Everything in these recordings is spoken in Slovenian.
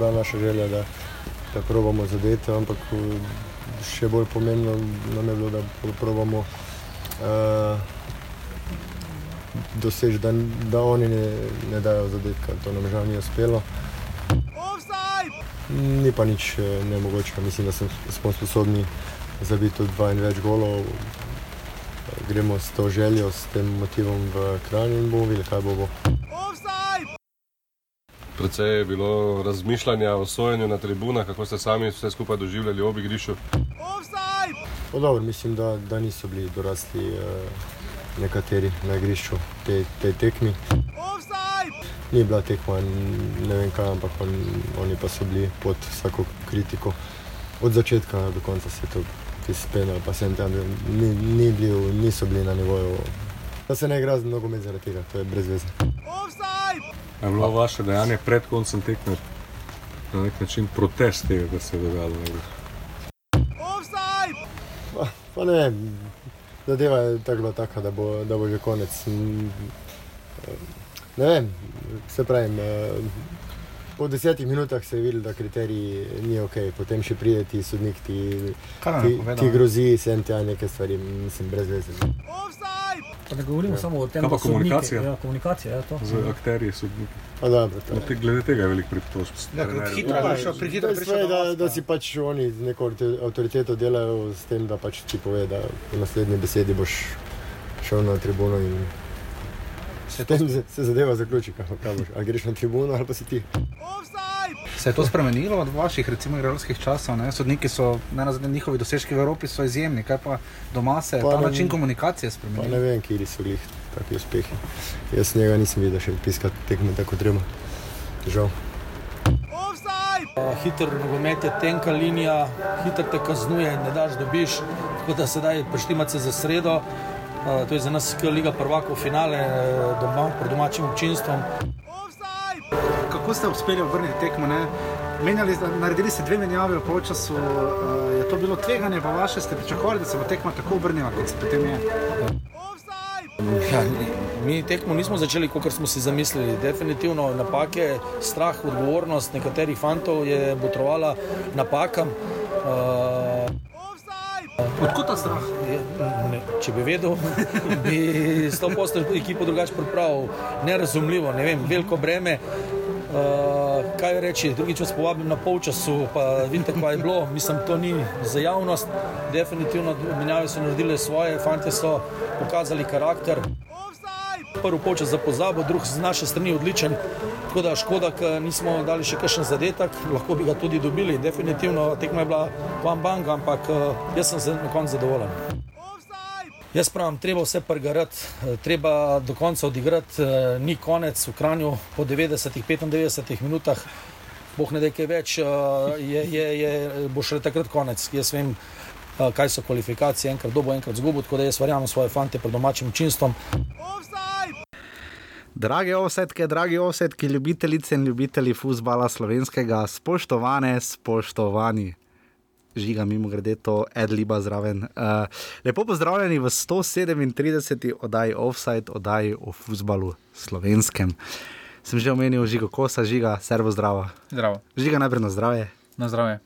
bila naša želja, da, da probamo zadeti, ampak še bolj pomembno nam je bilo, da probamo uh, doseči, da, da oni ne, ne dajo zadetka. To nam žal ni uspelo. Ni pa nič eh, nemogoče, mislim, da smo sposobni zabiti tudi dva in več golov. Gremo s to željo, s tem motivom v kraj in bomo videli, kaj bo. bo. Predvsej je bilo razmišljanja o sojenju na tribunah, kako ste sami vse skupaj doživljali ob igrišču. Dobro, mislim, da, da niso bili dorasli eh, nekateri na igrišču te, te tekmi. Ni bila tekma, ne vem kaj, ampak on, oni pa so bili pod vsako kritiko. Od začetka do konca se je to izpenalo, pa sem tam ni, ni bil, niso bili na nivoju. Da se ne igra z nogomet zaradi tega, to je brez veze. Je bilo vaše dejanje pred koncem tekme na nek način protest tega, kar se je dogajalo? Pa, pa ne zadeva je tako taka, da bo, da bo že konec. Ne vem, se pravim. Po desetih minutah se je videlo, da kriteriji ni ok, potem še pride ti sodnik, ti, ti, ti grozi, se en ti neke stvari, mislim, brez veze. Pa ne govorimo ja. samo o tem, da sodniki- komunikacija? Ja, komunikacija je to. Z akterji, sodniki. A dobro, to No, je. te, glede tega je veliko pritožb. Ja, je prehitro je je, do da, da si pač oni z neko avtoriteto delajo s tem, da pač ti pove, da v naslednji besedi boš šel na tribuno in tem se, se zadeva zaključi, kaj, boš. Ali greš na tribuno ali pa si ti. Se je to spremenilo od vaših, recimo, igralskih časov? Ne? Sodniki so, ne nazadnje, njihovi dosežki v Evropi so izjemni, kaj pa doma se je Pa ta ne- način komunikacije Pa spremenil? ne vem, kje so jih taki uspehi. Jaz njega nisem videl še piskati tekme tako treba. Žal. Hiter nogomet je tenka linija, hiter te kaznuje, ne daš dobiš. Tako da sedaj preštimati se za sredo. Uh, to je za nas kot Liga prvakov finale eh, doma, pred domačim občinstvom. Kako ste uspeli obrniti tekmo? Ne? Menjali, naredili ste dve menjavi v polčasu, uh, je to bilo tveganje, pa vaše ste pričakovali, da se bo tekma tako obrnila, kot se potem je. Ja, mi tekmo nismo začeli, kot smo si zamislili. Definitivno napake, strah, odgovornost nekaterih fantov je botrovala napakam. Uh, Odkud ta strah? Ne, če bi vedel, bi s to posteljo ekipo drugače pripravil. Nerazumljivo, ne vem, veliko breme. Uh, kaj reči, drugič vas povabim na polčasu, pa vidite, kaj je bilo. Mislim, to ni za javnost. Definitivno menjave so naredile svoje, fanti so pokazali karakter. Prvi polčas za pozabo, drug z naše strani odličen. Tako da škoda, ker nismo dali še kakšen zadetek, lahko bi ga tudi dobili. Definitivno tekma je bila vam bang, ampak eh, jaz sem na koncu zadovoljen. Jaz pravim, treba vse pregarati, eh, treba do konca odigrati, eh, ni konec v Kranju po 90-95 minutah. Boh ne da kaj več, je, je, je, bo šele takrat konec. Jaz vem, kaj so kvalifikacije, enkrat dobo, enkrat zgubo, tako da jaz verjamem svoje fante pred domačim občinstvom. Drage ovsetke, dragi ovsetki, ljubitelice in ljubitelji futbola slovenskega, spoštovane, spoštovani. Žiga, mimo grede, to Edliba zraven. Uh, lepo pozdravljeni v 137. oddaji Offside, oddaji o futbalu slovenskem. Sem že omenil žigo kosa, žiga, servo zdravo. Zdravo, Žiga najprej na zdravje, na zdravje.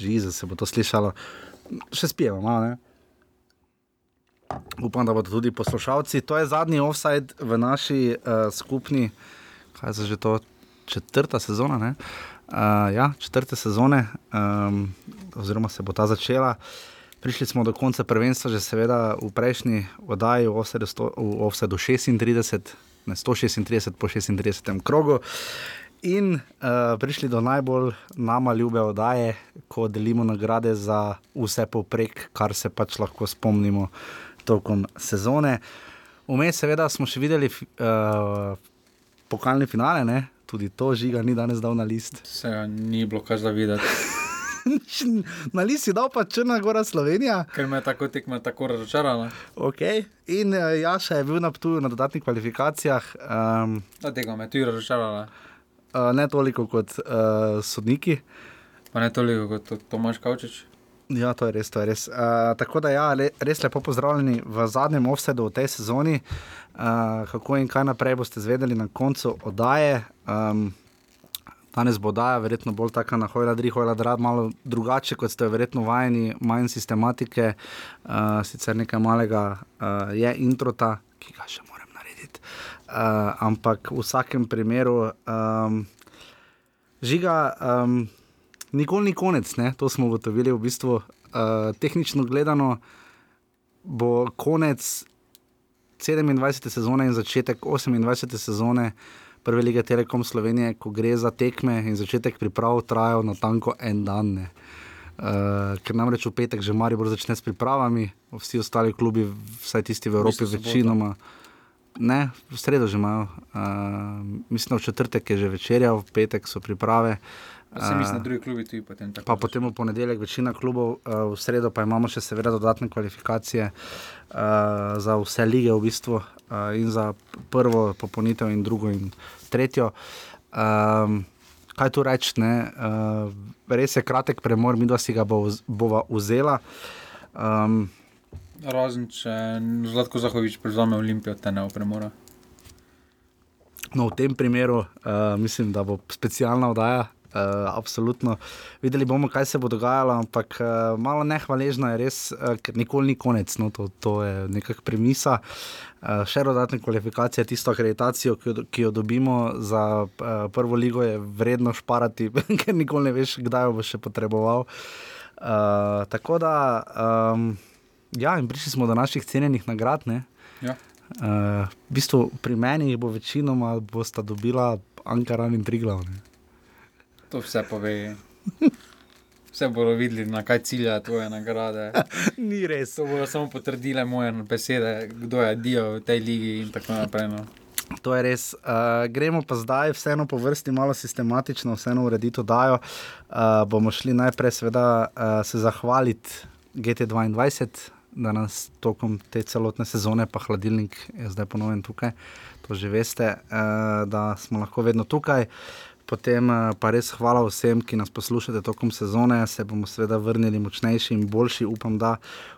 Žiza se bo to slišalo. Še spijemo, malo ne. Upam, da bodo tudi poslušalci. To je zadnji offside v naši uh, skupni, kaj se že to, četrta sezona. ne? Uh, ja, četrte sezone, um, oziroma se bo ta začela. Prišli smo do konca prvenstva, že seveda v prejšnji oddaji, v Offsetu 36, ne 136 po 36 krogu. In uh, prišli do najbolj nama ljube oddaje, ko delimo nagrade za vse poprek, kar se pač lahko spomnimo tokom sezone. Vmes, seveda, smo še videli uh, pokalne finale, ne? tudi to žiga ni danes dal na list. Se ni bilo kaj za videti, na list je dal pa Črna Gora Slovenija. ker me je tako tekma tako razočarala. Okay. In uh, Jaša je bil na Ptuju na dodatnih kvalifikacijah, um, Da tega me je tudi razočarala, uh, ne toliko kot uh, sodniki. pa ne toliko kot to- Tomaš Kavčič. Ja, to je res. To je res. Uh, tako da, ja, le, res lepo pozdravljeni v zadnjem offsetu v tej sezoni. Uh, kako in kaj naprej boste zvedeli na koncu oddaje. Um, danes bo oddaja, verjetno bolj taka na hojla, dri, hojla, drad, malo drugače, kot ste verjetno vajeni, manj sistematike, uh, sicer nekaj malega uh, je introta, ki ga še narediti. Uh, ampak v vsakem primeru, um, žiga. Um, nikoli ni konec, ne? to smo ugotovili. V bistvu, uh, tehnično gledano bo konec 27. sezone in začetek 28. sezone Prve lige Telekom Slovenije, ko gre za tekme in začetek priprav, trajajo na tanko en dan. Uh, ker namreč v petek že Marijo začne s pripravami, vsi ostali klubi, vsaj tisti v Evropi, večinoma. Ne, v sredo že imajo, uh, mislim, v četrtek je že večerja, v petek so priprave. Uh, Se mislim, da drugi klubi tudi potem tako. Pa potem v ponedeljek večina klubov, uh, v sredo pa imamo še seveda dodatne kvalifikacije uh, za vse lige v bistvu uh, in za prvo popolnitev in drugo in tretjo. Um, kaj tu reči? Uh, res je kratek premor, mi dva si ga bo, bova vzela. Um, Razen če Zlatko Zahovič prevzame Olimpijo, te ne bo premora. No, v tem primeru uh, mislim, da bo specialna oddaja, Uh, absolutno. Videli bomo, kaj se bo dogajalo, ampak uh, malo nehvaležno je res, uh, ker nikoli ni konec. No, to, to je nekakšna premisa. Uh, še dodatne kvalifikacije, tisto akreditacijo, ki jo, ki jo dobimo za uh, prvo ligo, je vredno šparati, ker nikoli ne veš, kdaj jo bo še potreboval. Uh, tako da, um, ja, in prišli smo do naših cenjenih nagrad. Ja. Uh, v bistvu pri meni bo večinoma bosta dobila Ankaran in Triglavne. To vse pove. Vse bodo videli, na kaj cilja tvoje nagrade. Ni res. To bodo samo potrdile moje besede, kdo je dio v tej ligi in tako naprej. No. To je res. Uh, gremo pa zdaj, vseeno po vrsti, malo sistematično, vseeno uredito dajo. Uh, bomo šli najprej, seveda, uh, se zahvaliti GT2, da nas tokom te celotne sezone, pa hladilnik je zdaj ponovno tukaj. To že veste, uh, da smo lahko vedno tukaj. Potem eh, pa res hvala vsem, ki nas poslušate tokom sezone. Se bomo seveda vrnili močnejši in boljši, upam, da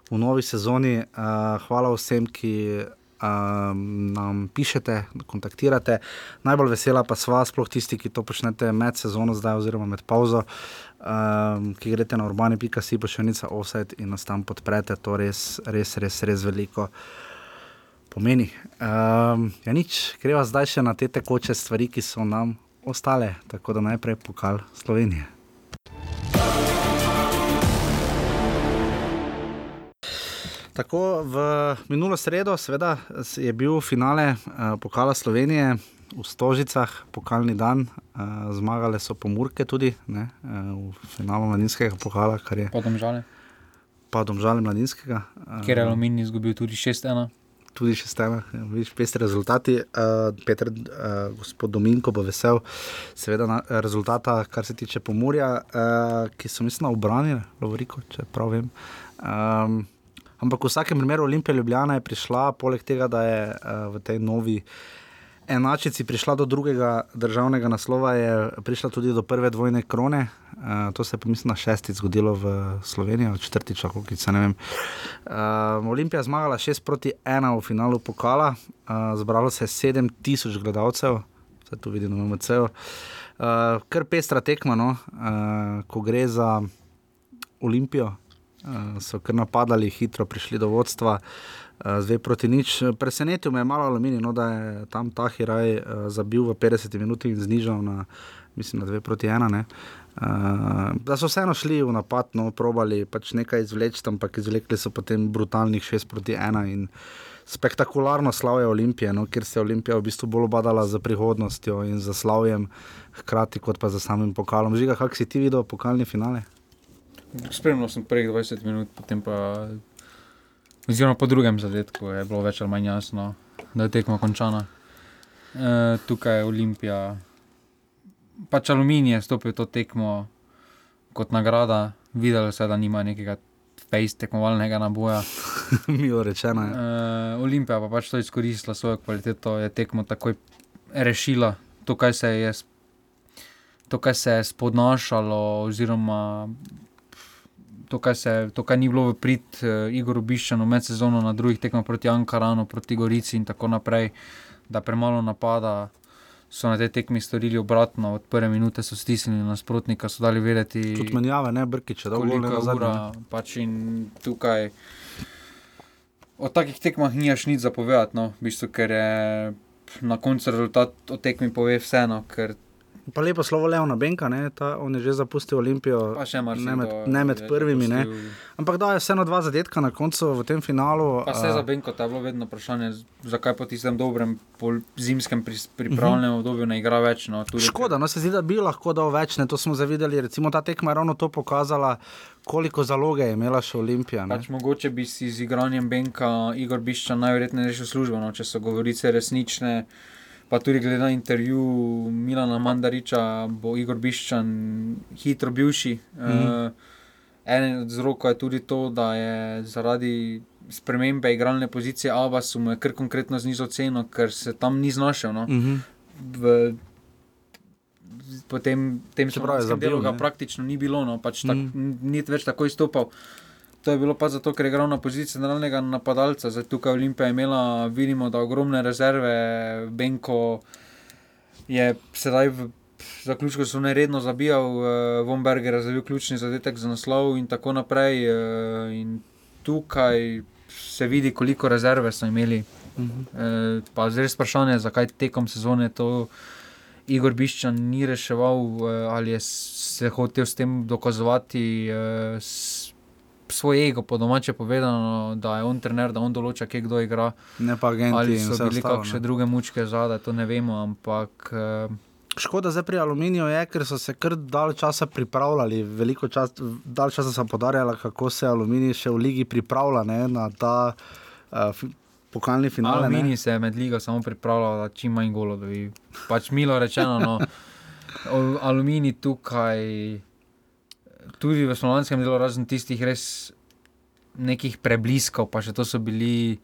v novi sezoni. Uh, hvala vsem, ki nam pišete, kontaktirate. Najbolj vesela pa sva, sploh tisti, ki to počnete med sezono, zdaj oziroma med pauzo, um, ki greste na urbani.si, pa še nica offset in nas tam podprete. To res, res, res, res veliko. Pomeni. Um, ja, nič, greva zdaj še na te tekoče stvari, ki so nam ostale, tako da najprej pokal Slovenije. Tako v minulo sredo, seveda, je bil finale uh, pokala Slovenije v Stožicah, pokalni dan, uh, zmagale so pomorke tudi ne, uh, v finalu mladinskega pokala. Podomžale. Podomžale mladinskega. Uh, Ker je Aluminij izgubil tudi 6-1 tudi še stane, ja, vidiš, peste rezultati. Uh, Peter, uh, gospod Dominko bo vesel, seveda, na, rezultata, kar se tiče pomorja, uh, ki so, mislim, obranili, Lovoriko, če prav vem. Um, ampak v vsakem primeru Olimpija Ljubljana je prišla, poleg tega, da je uh, v tej novi enačici prišla do drugega državnega naslova, je prišla tudi do prve dvojne krone. Uh, to se je, mislim, na šestič zgodilo v Sloveniji, četrtič, kako se ne vem. Uh, Olimpija je zmagala 6 proti 1 v finalu pokala, uh, zbralo se je 7000 gledalcev, vse to vidimo na MCU. Uh, kar pestra tekma, no? uh, ko gre za Olimpijo, so kar napadali, hitro prišli do vodstva. Uh, Eh, zdaj proti nič. Presenetil me je malo aluminij, no, da je tam ta Hiraj uh, zabil v 50 minutah in znižal na, mislim, na 2 proti 1. Uh, da so vseeno šli v napad, no, probali pač nekaj izvleči, ampak izvlekli so potem brutalnih 6 proti 1 in spektakularno slavje Olimpije, no, ker se je Olimpija v bistvu bolj obadala za prihodnostjo in za slavjem, hkrati kot pa za samim pokalom. Žiga, kak si ti videl pokalni finale? Spremljal sem prvih 20 minut, potem pa Oziroma po drugem zadetku je bilo več ali manj jasno, da je tekmo končana. E, tukaj je Olimpija, pač aluminij je stopil to tekmo kot nagrada, videl se, da nima nekega fejs tekmovalnega naboja. Milo rečeno. E, Olimpija pa pač to izkoristila svojo kvaliteto, je tekmo takoj rešila to, kaj se je, to, kaj se je spodnašalo, oziroma to, kaj, se, to, kaj ni bilo v prid uh, Igoru Biščanu med sezono na drugih tekmah proti Ankaranu, proti Gorici in tako naprej, da premalo napada. So na tej tekmi storili obratno, od prve minute so stisnili nasprotnika, so dali vedeti, Tudi menjave, ne brkiče, da bo koliko ne je ura. zadnje. Pač in tukaj o takih tekmah nimaš nič zapovedati, no, v bistvu, ker je na koncu rezultat o tekmi pove vseeno, ker Pa lepo slovo Leona Benka, ne, ta, on je že zapustil Olimpijo. ne med, ne med prvimi, ne. Ampak da je vseeno dva zadetka na koncu v tem finalu. Pa se a, za Benko je bilo vedno vprašanje, zakaj po tistem dobrem pol zimskem pris- pripravljenem obdobju ne igra več. No, tudi, Škoda, no se zdi, da bi lahko dal več, ne, to smo zavideli. Recimo ta tekma je ravno to pokazala, koliko zaloge je imela še Olimpija. Pač mogoče bi si z igranjem Benka Igor Bišča najverjetneje rešil službo, no, če so govorice resnične. Pa tudi glede na intervju Milana Mandariča, bo Igor Biščan hitro bivši. Mm. -hmm. uh, Eden od vzrokov je tudi to, da je zaradi spremembe igralne pozicije Abasu mu je kar konkretno znižal ceno, ker se tam ni znašel. No. Mhm. V, potem tem Se pravi, slovenskem zabil, delu ga ne. praktično ni bilo, no, pač tak, mm. ni več tako izstopal. To je bilo pa zato, ker je igral na poziciji centralnega napadalca. Zdaj tukaj Olimpija je imela, vidimo, da ogromne rezerve, Benko je sedaj v zaključku so neredno zabijal, uh, Von Berger je zabil ključni zadetek za naslov in tako naprej. Uh, in tukaj se vidi, koliko rezerve so imeli. Mhm. Uh, pa zdaj res vprašanje, zakaj tekom sezone to Igor Biščan ni reševal, uh, ali je se hotel s tem dokazovati. Uh, s, Svoj ego, po domače povedano, da je on trener, da on določa, kje kdo igra. Ne pa agenti. Ali so bili ostalo, kakšne ne. druge mučke zadaj, to ne vemo, ampak eh, Škoda zdaj pri aluminiju je, ker so se kar dalj časa pripravljali, veliko čas, dalj časa sem podarjala, kako se aluminij še v ligi pripravlja ne, na ta uh, pokalni finale. ne. Aluminij se je med ligo samo pripravljal, da čim manj golo dobi. Pač milo rečeno, no, aluminij tukaj, tudi v slovenskem delu, razen tistih res nekih prebliskov, pa še to so bili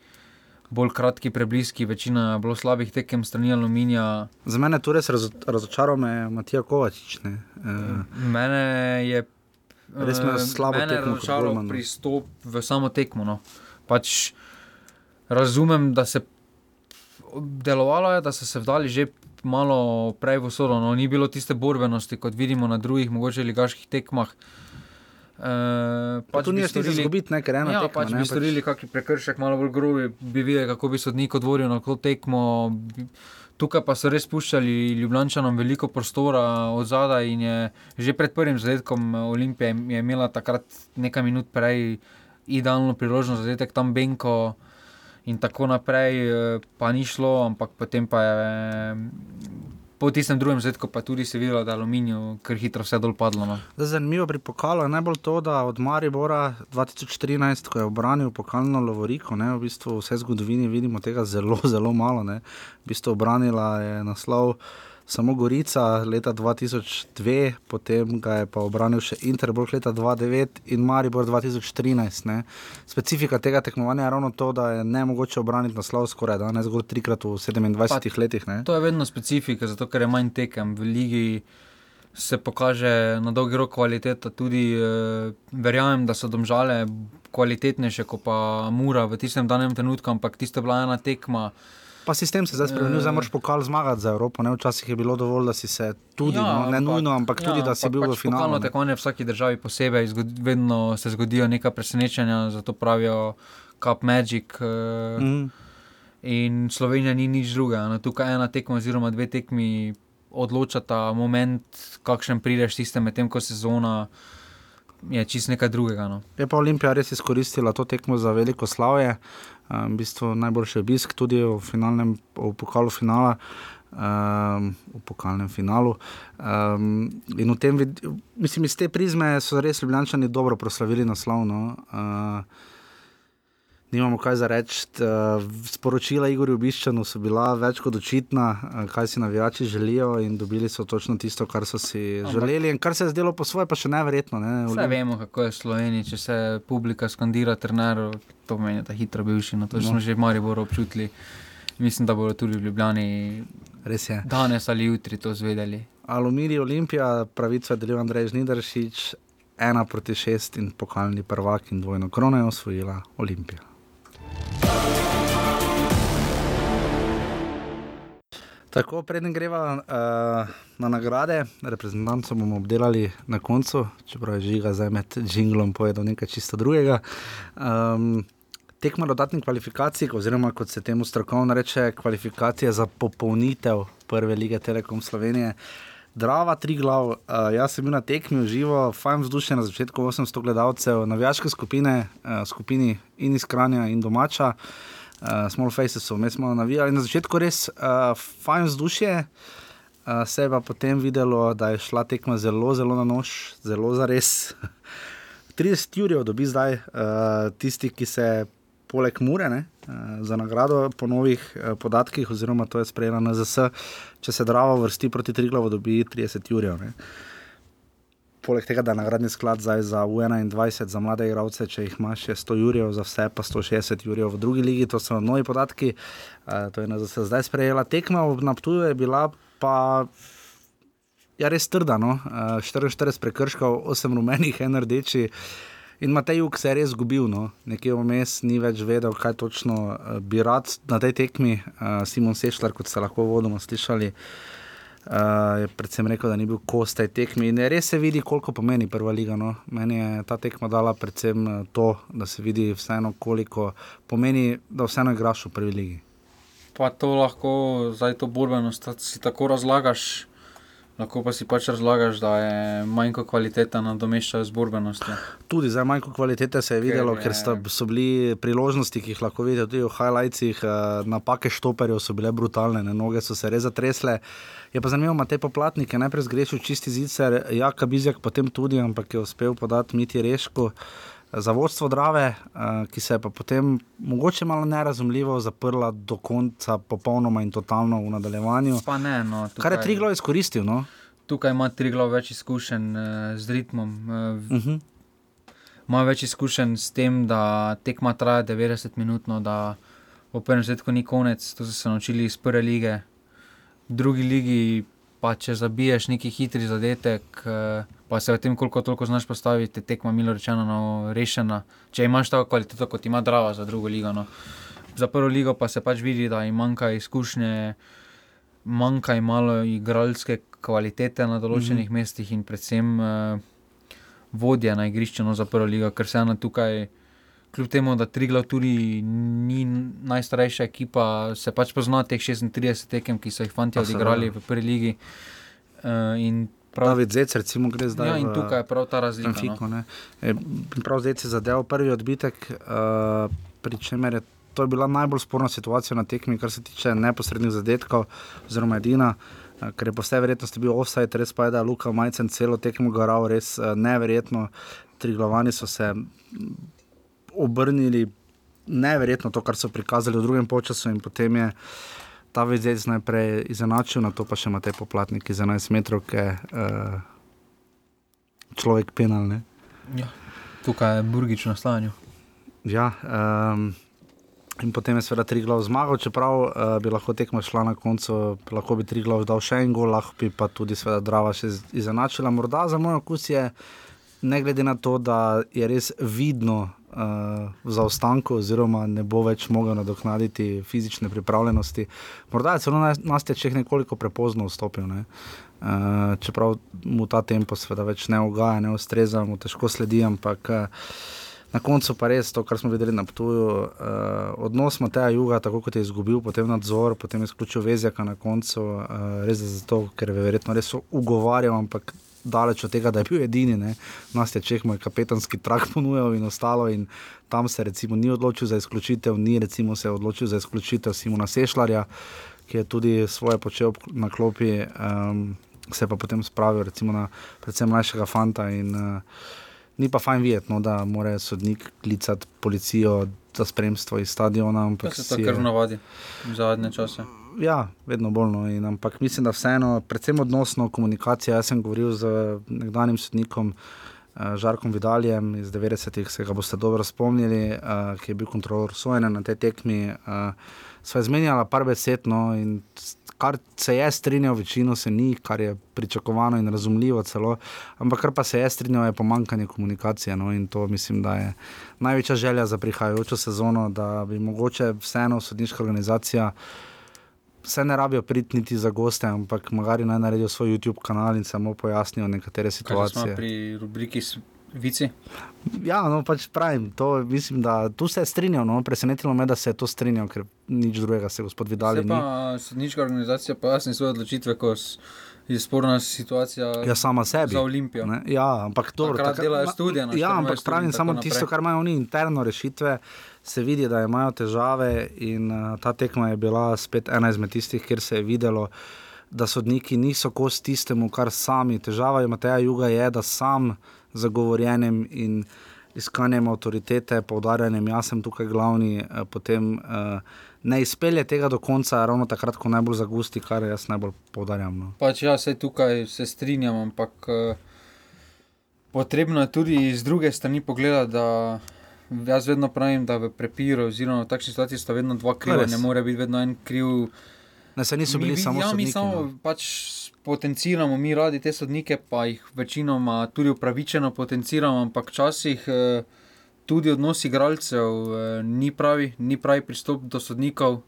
bolj kratki prebliski, večina je bilo slabih tekem strani aluminija. Za mene je tu res razo, razočaral me Matija Kovačič. Ne. Uh, Mene je. Res me eh, slabo mene tekmo razočaral pristop v samo tekmo. No. Pač razumem, da se delovalo je, da so se vdali že malo prej v sodo. No. Ni bilo tiste borbenosti, kot vidimo na drugih, mogoče ligaških tekmah. E, pa tu bi ni storili- izgubiti, ne, ker ena Ja, tekma. pač ne, bi storili kakšen prekršek, malo bolj grobi, bi videli, kako bi sodnik odvoril na to tekmo. Tukaj pa so res puščali Ljubljančanom veliko prostora od zadaj in je že pred prvim zadetkom Olimpije je imela takrat nekaj minut prej idealno priložnost za zadetek tam Benko in tako naprej, eh, pa ni šlo, ampak potem pa je po tistem drugem zadetku pa tudi se videlo, da je aluminij kar hitro vse dol padlo. No. Zdaj, zanimivo pri pokalu je najbolj to, da od Maribora 2014, ko je obranil pokalno Lovoriko, ne, v bistvu vse zgodovini vidimo tega zelo, zelo malo. Ne. V bistvu obranila je naslov samo Gorica leta 2002, potem ga je pa obranil še Interbrok leta 2009 in Maribor 2013. Ne. Specifika tega tekmovanja je ravno to, da je ne mogoče obraniti naslov skoraj da ne zgolj trikrat v 27 Pa- letih. Ne. To je vedno specifika, zato ker je manj tekem v ligi. Se pokaže na dolgi rok kvaliteta, tudi eh, verjamem, da so domžale kvalitetnejše kot pa Mura v tistem danem trenutku, ampak tisto je bila ena tekma. Pa sistem se zdaj spremenil, zdaj Eh. moraš pokal zmagati za Evropo. Ne? Včasih je bilo dovolj, da si se tudi, ja, no, ne nujno, ampak tudi, da si ampak bil v pač Pokalno finalu. ne. tekmovanje v vsaki državi posebej, zgod, vedno se zgodijo neka presenečenja, zato pravijo Cup Magic. Eh, Mm. In Slovenija ni nič drugega. No, tukaj ena tekma, oziroma dve tekmi odločata moment, kakšen prideš tistem, medtem ko sezona je čist nekaj drugega. No. Je pa Olimpija res izkoristila to tekmo za veliko slavje, um, v bistvu najboljši obisk tudi v, finalnem, v pokalu finala. Um, v pokalnem finalu. Um, in v tem, mislim, iz te prizme so res Ljubljani dobro proslavili naslov. No. Uh, Nimamo kaj za reči. Uh, sporočila Igorju Biščanu so bila več kot očitna, uh, kaj si navijači želijo, in dobili so točno tisto, kar so si Ampak- želeli, in kar se je zdelo po svoje, pa še neverjetno. Ne? Vse vemo, kako je v Sloveniji, če se publika skandira, trener, to pomeni, da je hitro bivši. No, to No. smo že v Mariboru občutili. Mislim, da bodo tudi v Ljubljani Res je. danes ali jutri to zvedeli. Aluminij Olimpija, pravico je delil Andrej Žnidaršič. ena proti šest in pokalni prvak in dvojno krono je osvojila Olimpija. Tako, preden greva uh, na nagrade, reprezentantov bomo obdelali na koncu, čeprav je žiga zdaj med jinglom povedal nekaj čisto drugega. Um, tekma dodatnih kvalifikacij, oziroma kot se temu strokovno reče, kvalifikacije za popolnitev prve lige Telekom Slovenije. Drava, tri glav, uh, jaz sem bil na tekmi v živo, fajn vzdušje na začetku, 800 gledalcev, navijaške skupine, uh, skupini in iz Kranja in domača, uh, Small Faces so vmes malo navijali. Na začetku res uh, fajn vzdušje, uh, se je pa potem videlo, da je šla tekma zelo, zelo na nož, zelo za res. 30 jurjev dobi zdaj uh, tisti, ki se poleg Mure, ne, eh, za nagrado po novih eh, podatkih, oziroma to je sprejela NZS, če se Drava vrsti proti Triglavu, dobi 30 jurjev. Ne. Poleg tega, da je nagradni sklad zdaj za U21 za mlade igralce, če jih imaš, je 100 jurjev, za vse pa 160 jurjev v drugi ligi, to so novi podatki. Uh, to je NZS zdaj sprejela. Tekma v Naptuju je bila pa. Ja, res trda, no? uh, 44 prekrškov, 8 rumenih, en rdeči. In Matej Juk se je res zgubil, no? nekje vmes ni več vedel, kaj točno uh, bi rad na tej tekmi. Uh, Simon Sešljar, kot ste lahko vodoma slišali, uh, je predvsem rekel, da ni bil kos tej tekmi. In res se vidi, koliko pomeni prva liga. No? Meni je ta tekma dala predvsem to, da se vidi vseeno, koliko pomeni, da vseeno igraš v prvi ligi. Pa to lahko zdaj to borbenost, da si tako razlagaš. Lahko pa si pač razlagaš, da je manjko kvalitete nadomeščajo z borbenostjo. Tudi za manjko kvalitete se je videlo, ker, je... ker so bili priložnosti, ki jih lahko vidite tudi v highlightsih, eh, napake štoperjev so bile brutalne, ne? noge so se res zatresle. Je pa zanimivo, da te poplatnike najprej zgrešil čisti zicer, Jaka Bizjak potem tudi, ampak je uspel podati Miti Reško za vodstvo Drave, uh, ki se je pa potem mogoče malo nerazumljivo zaprla do konca, popolnoma in totalno v nadaljevanju. Ne, no, tukaj, Kar je Triglo izkoristil? No? Tukaj ima Triglo več izkušenj uh, z ritmom. Uh, uh -huh. Ima več izkušenj s tem, da tekma traja 90 minut, no, da v prvem svetu ni konec. To so se naučili iz prve lige. V drugi ligi pa če zabiješ neki hitri zadetek. Uh, pa se v tem, koliko toliko znaš postaviti, tekmo milo rečeno, no, rešena. Če imaš tako kvaliteto, kot ima Drava za drugo ligo. No. Za prvo ligo pa se pač vidi, da jim manjka izkušnje, manjka jim malo igralske kvalitete na določenih mm -hmm. mestih in predvsem uh, vodje na igrišču no, za prvo ligo, ker se ena tukaj. Kljub temu, da Triglav tudi ni najstarejša ekipa, se pač pozna teh 36 tekem, ki so jih fanti odigrali v prvi ligi. Uh, Prav, David Zec, recimo, gre zdaj. Ja, in tukaj je prav ta razlika. Fiko, no. e, prav Zec je zadeval prvi odbitek, uh, pri čemer je to bila najbolj sporna situacija na tekmi, kar se tiče neposrednih zadetkov, oziroma edina. Uh, ker je po vsej verjetnosti bil offside, res pa je, da je Luka Majcen celo tekmo garal, res uh, neverjetno. Tri glavani so se obrnili, neverjetno to, kar so prikazali v drugem času, in potem je ta vedec najprej izenačil, na to pa še ima te poplatnike za 11 metrov, ki je uh, človek penal. Ja, tukaj je burgič na stanju. Ja, um, in potem je seveda tri glav zmagal, čeprav uh, bi lahko tekmo šla na koncu, lahko bi tri glav dal še en gol, lahko bi pa tudi seveda Drava še izenačila. Morda za moj okus je, ne glede na to, da je res vidno, uh, v zaostanku, oziroma ne bo več mogel nadoknaditi fizične pripravljenosti. Morda je celo nas teče nekoliko prepozno vstopil. Ne? Uh, čeprav mu ta tempo seveda več ne ugaja, ne ustreza, mu težko sledi, ampak uh, na koncu pa res to, kar smo videli na Ptuju, uh, odnos Mateja Juga, tako kot je izgubil potem nadzor, potem je izključil Vezjaka na koncu, uh, res zato, ker je verjetno res ugovarjal, ampak daleč od tega, da je bil edini, ne. nas je Čeh, moj kapetanski trak ponujal in ostalo. In tam se recimo ni odločil za izključitev, ni recimo se odločil za izključitev Simona Sešljarja, ki je tudi svoje počel na klopi, um, se pa potem spravil recimo na predvsem mlajšega fanta. In, uh, Ni pa fajn videti, no, da mora sodnik klicati policijo za spremstvo iz stadiona. To se to kar navadi v zadnje čase ja, vedno bolj. No, in, ampak mislim, da vseeno, predvsem odnosno komunikacija. Jaz sem govoril z nekdanjim sodnikom uh, Žarkom Vidaljem iz 90-ih, se ga boste dobro spomnili, uh, ki je bil kontrolor sojenja na tej tekmi. Uh, Sva izmenjala par besed, no, in kar se je strinjal, večino se ni, kar je pričakovano in razumljivo celo, ampak kar pa se je strinjal, je pomankanje komunikacije. No, in to mislim, da je največja želja za prihajajočo sezono, da bi mogoče vseeno sodniška organizacija. Vse ne rabijo priti niti za goste, ampak magari naj naredijo svoj YouTube kanal in samo pojasnijo nekatere situacije. Pri rubriki Vici. Ja, no, pač pravim, to, mislim, da tu se je strinjal. No, presenetilo me, da se je to strinjal, ker nič drugega se gospod Vidal ni. Sodniška organizacija pa jasni svoje odločitve, ko je sporna situacija. Ja, sama sebi. Za Olimpijo. Ne? Ja, ampak to je. Takrat delajo študije. Ja, ampak pravim samo tisto, kar imajo oni interno rešitve. Se vidi, da imajo težave, in uh, ta tekma je bila spet ena izmed tistih, kjer se je videlo, da sodniki niso kos tistemu, kar sami. Težava je Mateja Juga, je, da sam zagovorjenem in iskanjem avtoritete, poudarjanjem, jaz sem tukaj glavni, eh, potem eh, ne izpelje tega do konca, ravno takrat, ko najbolj zagusti, kar jaz najbolj poudarjam. No. Pač ja, se tukaj se strinjam, ampak eh, potrebno je tudi iz druge strani pogledati, da jaz vedno pravim, da v prepiru, oziroma v takšni situaciji sta vedno dva kriva, ne more biti vedno en kriv. Ne, se niso bili mi, samo ja, mi samo no. pač potenciramo, mi radi te sodnike, pa jih večinoma tudi upravičeno potenciramo, ampak včasih eh, tudi odnos igralcev eh, ni pravi, ni pravi pristop do sodnikov.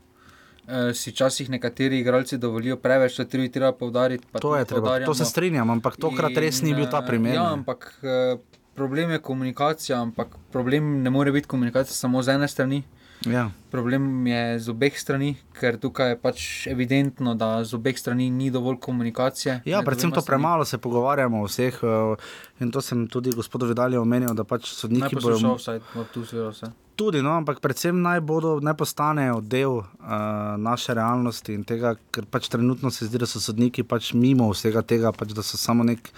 Uh, si včasih nekateri igralci dovolijo preveč, da treba, treba poudariti. To, treba, to se strinjam, ampak tokrat res ni bil ta primer. Ja, ampak uh, problem je komunikacija, ampak problem ne more biti komunikacija samo z ene strani. Ja. Problem je z obeh strani, ker tukaj je pač evidentno, da z obeh strani ni dovolj komunikacije. Ja, predvsem to premalo se pogovarjamo o vseh. Eh, in to sem tudi gospodu Vidalju omenil, da pač sodniki bodo šli vse v tu sfero. Tudi, no, ampak predvsem naj, bodo, naj postanejo del uh, naše realnosti in tega, ker pač trenutno se zdi, da so sodniki pač mimo vsega tega, pač da so samo nek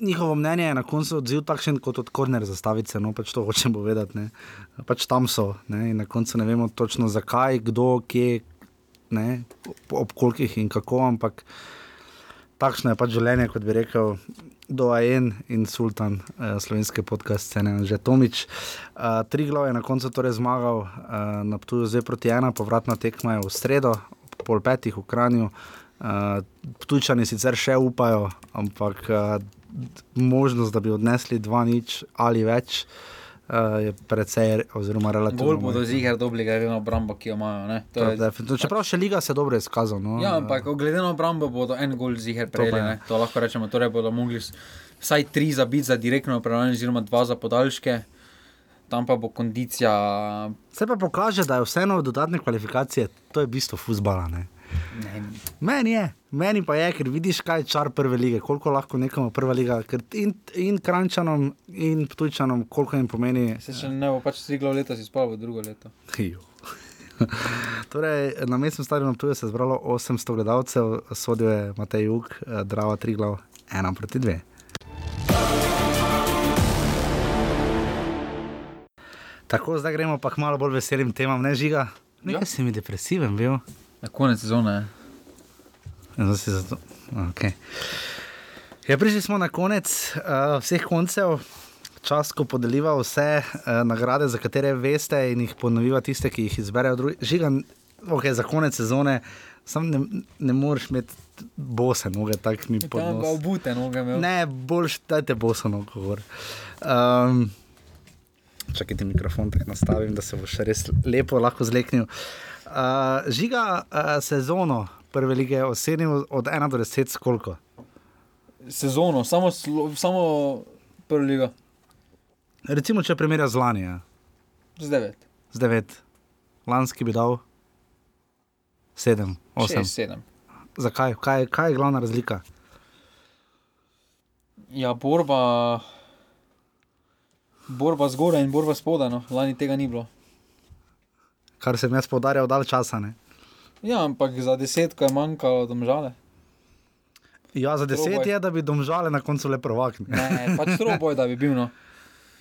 njihovo mnenje je na koncu odziv takšen kot od korner zastavice, no pač to hočem povedati. Pač tam so ne, in na koncu ne vemo točno zakaj, kdo, kje, ne, ob kolikih in kako, ampak takšno je pač življenje, kot bi rekel. Doajen in sultan eh, slovenske podcast scene, že Tomič. Eh, tri glave je na koncu torej zmagal, eh, na Ptuju zdaj proti ena, povratna tekma je v sredo, pol petih v Kranju. Eh, Ptujčani sicer še upajo, ampak eh, možnost, da bi odnesli dva nič ali več, uh, je precej, oziroma relativno. Bolj bodo ziger dobili, glede na obrambo, ki jo imajo. Je... Čeprav še liga se dobro izkazala. No, ja, ampak glede na obrambo bodo en gol ziger prejeli. To, to lahko rečemo, torej bodo mogli vsaj tri zabiti za direktno upravljanje, oziroma dva za podaljške. Tam pa bo kondicija. Se pa pokaže, da je vseeno dodatne kvalifikacije, to je bistvo futbola. Meni je, meni pa je, ker vidiš, kaj je čar prve lige, koliko lahko nekomu prva liga, in, in krančanom, in tujčanom, koliko jim pomeni. Se še ne bo pač tri glavne leta, si spal v drugo leto. torej, na mestnem stadionu tu je se zbralo 800 gledalcev, sodijo je Matej Jug, eh, Drava tri glav, ena proti dve. Tako, zdaj gremo pa k malo bolj veselim temam, ne žiga. Nekaj ja. si mi depresiven bil. Na konec sezone. Ja, zato, okay. ja, prišli smo na konec uh, vseh koncev, čas, ko podeliva vse uh, nagrade, za katere veste, in jih ponoviva tiste, ki jih izberejo. Žiga, okay, za konec sezone. Sam ne, ne moreš imeti bose noge, tako mi pa. Ne, obute noge. Imel. Ne, boljš, dajte bose noge. Um, čakajte mikrofon, tako nastavim, da se bo še res lepo lahko zleknil. Uh, Uh, žiga uh, sezono prve lige ocenil od 1 do 10, koliko? Sezono, samo, samo prva liga. Recimo, če primerja z lani. Ja. Z 9. Z 9. Lanski bi dal 7, 8. 7. Zakaj? Kaj, kaj je glavna razlika? Ja, borba, borba zgoraj in borba spodaj. No. Lani tega ni bilo kar sem jaz podarjal dal časa. Ne? Ja, ampak za deset, ko je manjkalo domžale. Ja, za deset Troboj. je, da bi domžale na koncu le provaknili. Ne, pač troboj, da bi bil. No.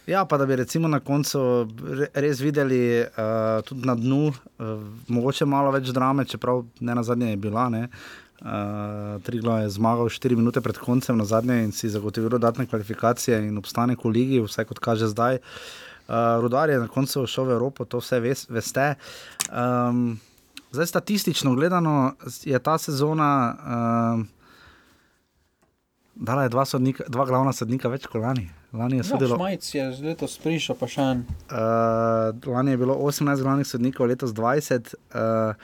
Ja, pa da bi recimo na koncu res videli uh, tudi na dnu, uh, mogoče malo več drame, čeprav ne na zadnje je bila. Ne? Uh, Triglo je zmagal 4 minute pred koncem na zadnje in si zagotovil dodatne kvalifikacije in obstanek v ligi, vse kot kaže zdaj. Uh, Uh, Rudar je na koncu šel v Evropo, to vse ves, veste. Um, Zdaj, statistično gledano, je ta sezona uh, dala dva, sodnika, dva glavna sodnika več kot lani. Lani je, Ja, sodilo, Šmajc je letos prišel, pa še en. uh, lani je bilo 18 glavnih sodnikov, letos 20. Uh,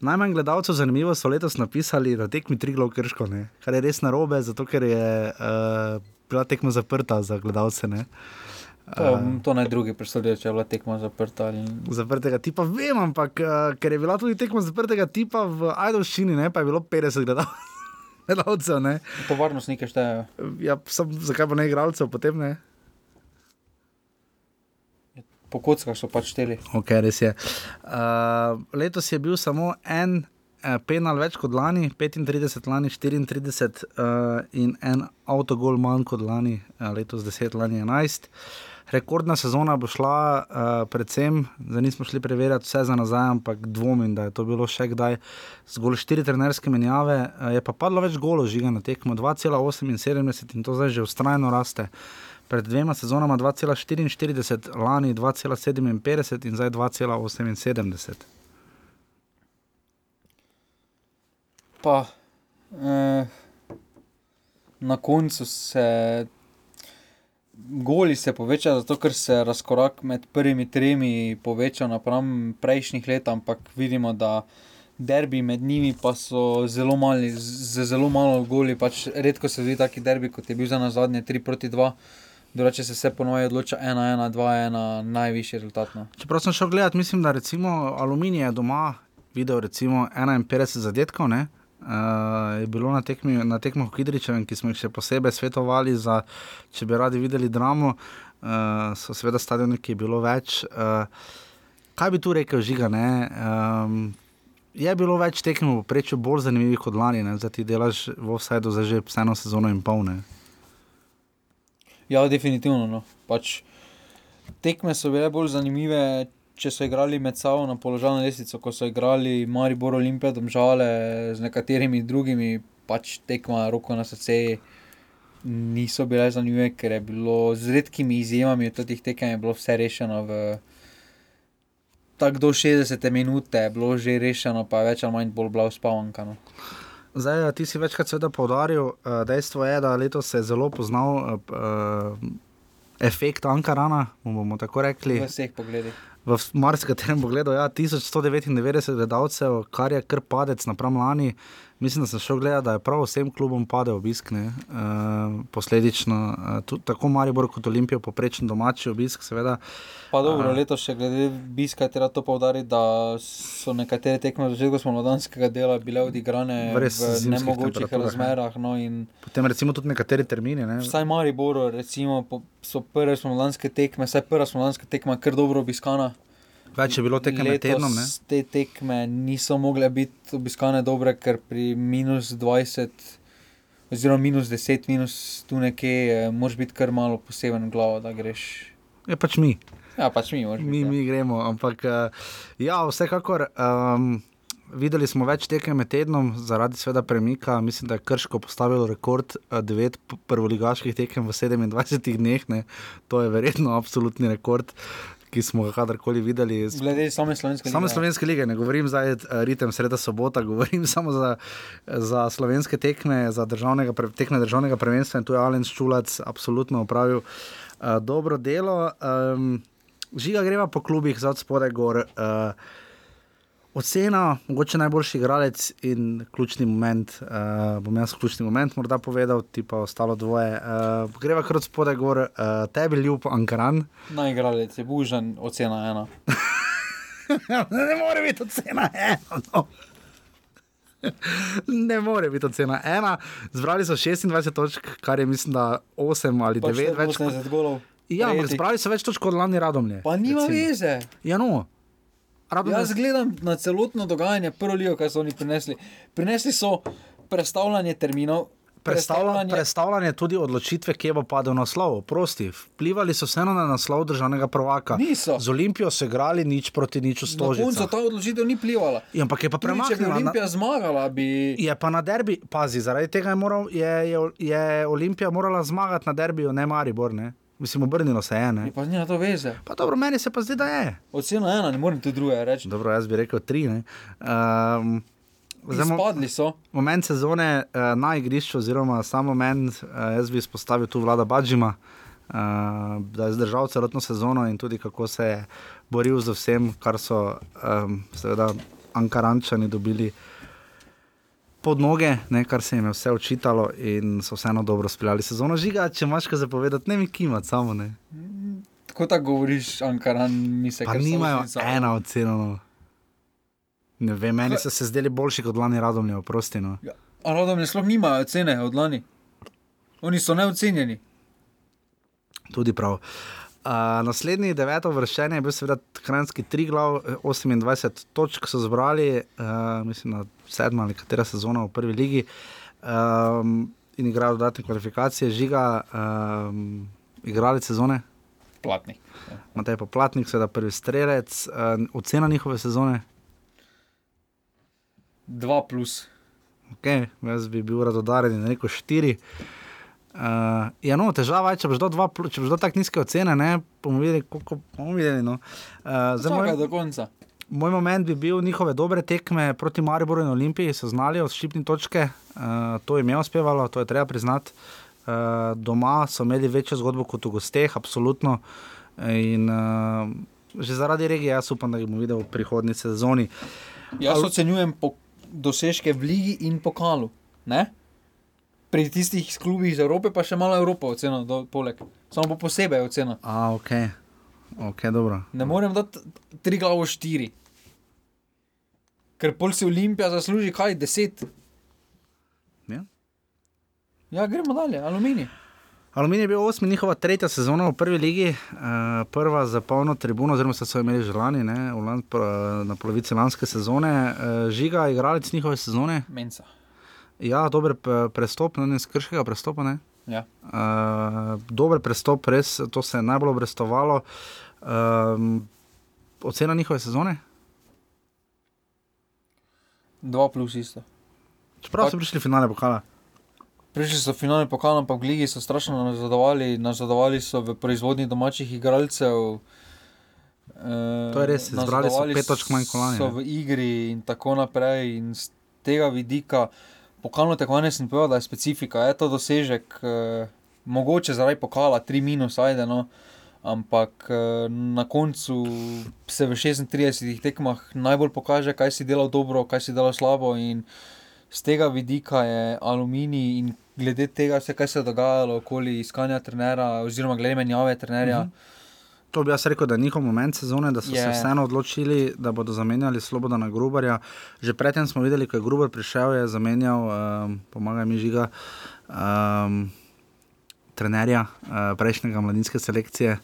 najmanj gledalcev, zanimivo so letos napisali, da tekmi tri glav krško, ne? kar je res narobe, zato ker je uh, bila tekma zaprta za gledalce. Ne? To, to naj drugi predstavljajo, če je bila tekma zaprta. Ali... Zaprtega tipa, vem, ampak uh, ker je bila tudi tekma zaprtega tipa v Ajdovščini, ne, pa je bilo 50 gledal- gledalcev. ne. Po varnostnike štejejo. Ja, sam, zakaj pa ne igralcev, potem ne? Po kockah so pač šteli. Ok, res je. Uh, letos je bil samo en uh, penal več kot lani, 35, lani 34 uh, in en avtogol manj kot lani, uh, letos 10, lani 11. Rekordna sezona bo šla, uh, predvsem, zdaj nismo šli preverjati vse za nazaj, ampak dvomim, da je to bilo še kdaj. Zgolj štiri trenerske menjave, uh, je pa padlo več golov žiga na tekmo, 2,78 in to zdaj že ustrajno raste. Pred dvema sezonama 2,44, lani 2,57 in zdaj 2,78. Pa eh, na koncu se goli se poveča, zato ker se razkorak med prvimi tremi poveča napram prejšnjih let, ampak vidimo, da derbi med njimi pa so zelo mali, z zelo malo goli. Pač redko se zdi taki derbi, kot je bil za nas zadnje 3 proti 2. Drugače se vse ponovi odloča 1-1, 2-1, najvišji rezultat. No. Čeprav sem šel gledat, mislim, da recimo Aluminij je doma videl recimo 51 zadetkov. Ne? Uh, je bilo na, tekmi, na tekmah v Kidričevem, ki smo jih še posebej svetovali, za, če bi radi videli dramo, uh, so seveda stadioni, ki je bilo več. Uh, kaj bi tu rekel, žiga? Um, je bilo več tekem v preču bolj zanimivih kot lani, ne? zdaj ti delaš v offsajdu za že vseeno sezono in pol. Ne? Ja, definitivno. No. Pač, tekme so bile bolj zanimive, če so igrali med sabo na položajno lestvico, ko so igrali Maribor Olimpija, domžale z nekaterimi drugimi, pač tekma roko na srce. Niso bile zanimive, ker je bilo z redkimi izjemami od teh tekem vse rešeno. V, tako do 60 minute je bilo že rešeno, pa je več ali manj bolj bila uspavanka. No. Zdaj, ti si večkrat seveda poudaril, uh, dejstvo je, da letos se je zelo poznal uh, uh, efekt Ankarana, bomo tako rekli. V vseh pogledih. V marsikaterem pogledu, ja, 1199 gledalcev, kar je kar padec napram lani. Mislim, da sem šel gledati, da je prav vsem klubom padel obisk, ne, uh, posledično, uh, tudi, tako Maribor kot Olimpijo, poprečen domači obisk, seveda. Pa dobro, letos še glede biska, treba to povdariti, da so nekatere tekme v začetku spomladanskega dela bile odigrane V v nemogočih temperaturah, ne. razmerah. No, Potem recimo tudi nekateri termini. Ne. vsaj Mariboru, recimo, po- so prve spomladanske tekme, vsaj prva spomladanska tekma kar dobro obiskana. Več je bilo tekem med tednom. Ne. Te tekme niso mogle biti obiskane dobre, ker pri minus 20, oziroma minus 10, minus tu nekje, eh, moraš biti kar malo poseben glavo, da greš. Je pač mi. Ja, pač mi, moraš mi, biti, ja. mi gremo. Ampak uh, ja, vsekakor. Um, Videli smo več tekem med tednom, zaradi sveda premika. Mislim, da je Krško postavilo rekord eh, devet p- prvoligaških tekem v 27 dneh. Ne. To je verjetno absolutni rekord, ki smo ga kadarkoli videli. Glede same slovenske lige. slovenske lige, ne govorim zdaj uh, ritem sreda sobota, govorim samo za, za slovenske tekme, za državnega, tekme državnega prvenstva in tu je Alen Ščulac absolutno opravil uh, dobro delo. Um, žiga greva po klubih za od spodaj gor. Uh, Ocena, mogoče najboljši igralec in ključni moment, uh, bom jaz ključni moment morda povedal, ti pa ostalo dvoje. Uh, greva kar od spodaj gor, uh, tebi ljub Ankaran. Najigralec je Bužan, ocena ena. ne more biti ocena ena. No. Ne more biti ocena ena. Zbrali so 26 točk, kar je mislim, da 8 ali 9 več. Kot... 80 golov. Ja, ampak zbrali so več točk kot lani radomlje. Pa nima recimo. veze. Ja, no. Radomlje... Jaz gledam na celotno dogajanje, prvo ligo, kaj so oni prinesli. Prinesli so predstavljanje terminov, Predstavljanje, predstavljanje tudi odločitve, kje bo padel naslov. Prosti, vplivali so vseeno na naslov državnega prvaka. Niso. Z Olimpijo so igrali nič proti nič v Na koncu ta odločitev ni plivala. Ja, ampak je pa Tudi, Če bi premaknila. na- Olimpija zmagala, bi. Je pa na derbi, pazi, zaradi tega je, moral, je, je, je Olimpija morala zmagati na derbiju, ne Maribor. Ne? Mislim, obrnilo se je. Ne? Pa ni na to veze. Pa dobro, meni se pa zdi, da je. Ocena ena, ne morem tu druge reči. Dobro, jaz bi rekel tri. Um, Spadli so. Moment sezone uh, na igrišču, oziroma samo moment, uh, jaz bi izpostavil tu vlada Badžima, uh, da je zdržal celotno sezono in tudi kako se je boril z vsem, kar so um, seveda Ankarančani dobili pod noge, ne, kar se jim je vse očitalo in so vseeno dobro speljali sezono. Žiga, če imaš kaj zapovedati, ne mi kimat samo ne. Tako tako govoriš, Ankaran, mi se Pa nimajo ena ocena. No. Ne vem, meni so se zdeli boljši kot lani radomlje, oprosti. No. Ja. A radomlje sploh nimajo ocene od lani. Oni so neocenjeni. Tudi prav. Uh, naslednji deveto vrščenje je bil seveda Kranjski Triglav, 28 točk so zbrali, uh, mislim, na sedma ali katera sezona v prvi ligi um, in igrajo dodatne kvalifikacije, žiga, um, igrali sezone. Platnik. Ja. Matej Poplatnik, seveda prvi strelec, uh, ocena njihove sezone. 2 plus. Okay, jaz bi bil radodaren na neko 4. Uh, ja, no, težava je, če boš dal tako nizke ocene, ne bomo videli, kako bomo videli. No. Uh, Zdaj, do konca. Moj moment bi bil njihove dobre tekme proti Mariboru in Olimpiji, so znali odščipni točke, uh, to jim je uspevalo, to je treba priznati. Uh, doma so imeli večjo zgodbo kot v gosteh, absolutno. In uh, že zaradi regije, jaz upam, da jih bomo videli v prihodnji sezoni. Jaz Al... ocenjujem dosežke v Ligi in pokalu. Ne? Pri tistih klubih iz Evrope, pa še malo Evropa, ocena, do, poleg. Samo po posebej ocena. A, ok, ok, dobro. Ne morem dati tri glavo štiri. Ker pol si Olimpija zasluži kaj, deset. Ja, ja gremo dalje, aluminij. Aluminij je bil osmi, njihova tretja sezona v prvi ligi, uh, prva za polno tribuno, oziroma so imeli že lani, ne, lan, na polovici lanske sezone. Uh, žiga, igralec njihove sezone. Menca. Ja, dober prestop, no, ne skrškega prestopa. Ne. Ja. Uh, dober prestop, res, to se je najbolj obrestovalo. Um, ocena njihove sezone? Dva plus isto. Čeprav so prišli v finale pokala. Prišli so v finale pokala, ampak v Ligi so strašno nazadovali, nazadovali so v proizvodnji domačih igralcev. Uh, to je res, zbrali so pet točk manj kolani. So v igri in tako naprej. In z tega vidika, pokalno tekmovanje sem povedal, da je specifika, je to dosežek, uh, mogoče zaradi pokala, tri minus, ajde. No. Ampak na koncu se v 36 tekmah najbolj pokaže, kaj si delal dobro, kaj si delal slabo. In z tega vidika je aluminij in glede tega, vse, kaj se je dogajalo okoli iskanja trenera, oziroma glede menjave trenerja. Mm -hmm. To bi jaz rekel, da je njihov moment sezone, da so yeah. se vseeno odločili, da bodo zamenjali Sloboda na Grubarja. Že predtem smo videli, ko je Grubar prišel, je zamenjal, um, pomagaj mi žiga. Um, trenerja uh, prejšnjega mladinske selekcije.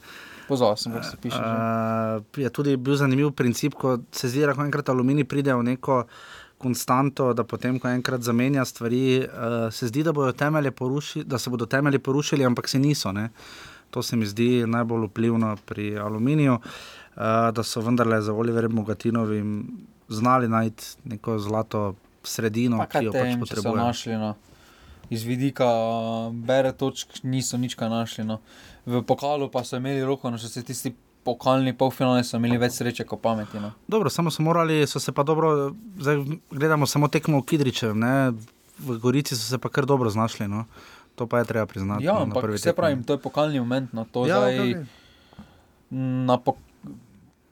Pozval sem, da se piše. Uh, je tudi bil zanimiv princip, ko se zdi, da ko enkrat aluminij pride v neko konstanto, da potem, ko enkrat zamenja stvari, uh, se zdi, da, poruši, da se bodo temelji porušili, ampak se niso. Ne? To se mi zdi najbolj vplivno pri aluminiju, uh, da so vendarle za Oliverjem Mogatinovim znali najti neko zlato sredino, pa ki jo pač potrebujejo iz vidika bere točk niso nič kaj našli. No. V pokalu pa so imeli roko, no še se tisti pokalni polfinale so imeli več sreče kot pameti. No. Dobro, samo so morali, so se pa dobro, zdaj gledamo samo tekmo v Kidričev, ne? v Gorici so se pa kar dobro znašli. No. To pa je treba priznati. Ja, no, ampak vse pravim, to je pokalni moment. No. To ja, zdaj, na po,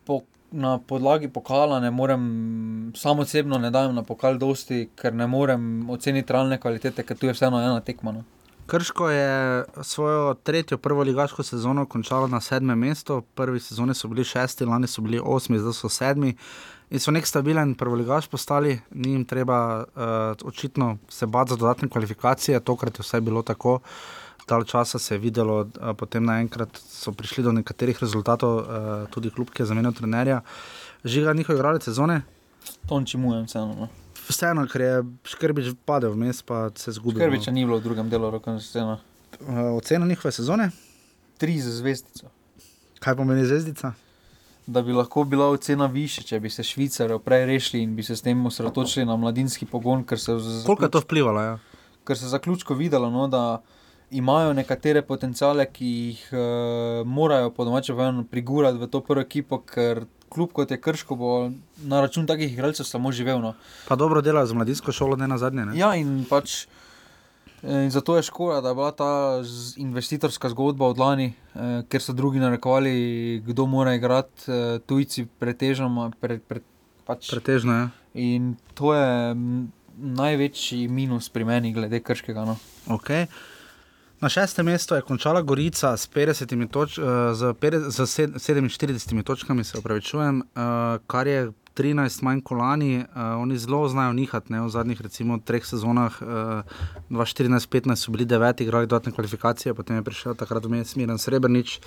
po, na podlagi pokala ne morem, samo osebno ne dajem na pokal dosti, ker ne morem oceniti realne kvalitete, ker tu je vseeno ena tekma. No. Krško je svojo tretjo prvo ligaško sezono končalo na sedmem mestu, prvi sezoni so bili šesti, lani so bili osmi, zdaj so sedmi in so nek stabilen prvo ligaš postali, ni jim treba uh, očitno se bati za dodatne kvalifikacije, tokrat je vse bilo tako. Dal časa se je videlo, da potem naenkrat so prišli do nekaterih rezultatov, uh, tudi kljub, ki je zamenjal trenerja. Žiga njihove igralce sezone? Tonči mu je vseeno. No vseeno, ker je Škrbič padel vmes, pa se zgubil. Škrbiča no. ni bilo v drugem delu roka scena. Uh, ocena njihove sezone? Tri za zvezdico. Kaj pomeni zvezdica? Da bi lahko bila ocena više, če bi se Švicarji prej rešili in bi se s tem osredotočili na mladinski pogon. Koliko je to vplivalo? Ja? Ker se je zaključko videlo, no, da imajo nekatere potencijale, ki jih uh, morajo po domače povedano prigurati v to prvo ekipo, ker klub kot je Krško bo na račun takih igralcev samo živel. No. Pa dobro dela z mladinsko šolo, ne na zadnje. Ne? Ja, in pač. In zato je škoda, da je bila ta investitorska zgodba od lani, eh, ker so drugi narekovali, kdo mora igrati, eh, tujci, pretežno. Pre, pre, pač. Pretežno je. Ja. In to je največji minus pri meni, glede krškega. No. Okay. Na šestem mestu je končala Gorica s, toč, uh, z, z 47 točkami, se upravičujem, uh, kar je 13 manj kot lani. Uh, oni zelo znajo nihati. Ne? V zadnjih recimo, treh sezonah, uh, 2014-2015, so bili deveti, igrali dodatne kvalifikacije, potem je prišel takrat vmes Miren Srebrenic,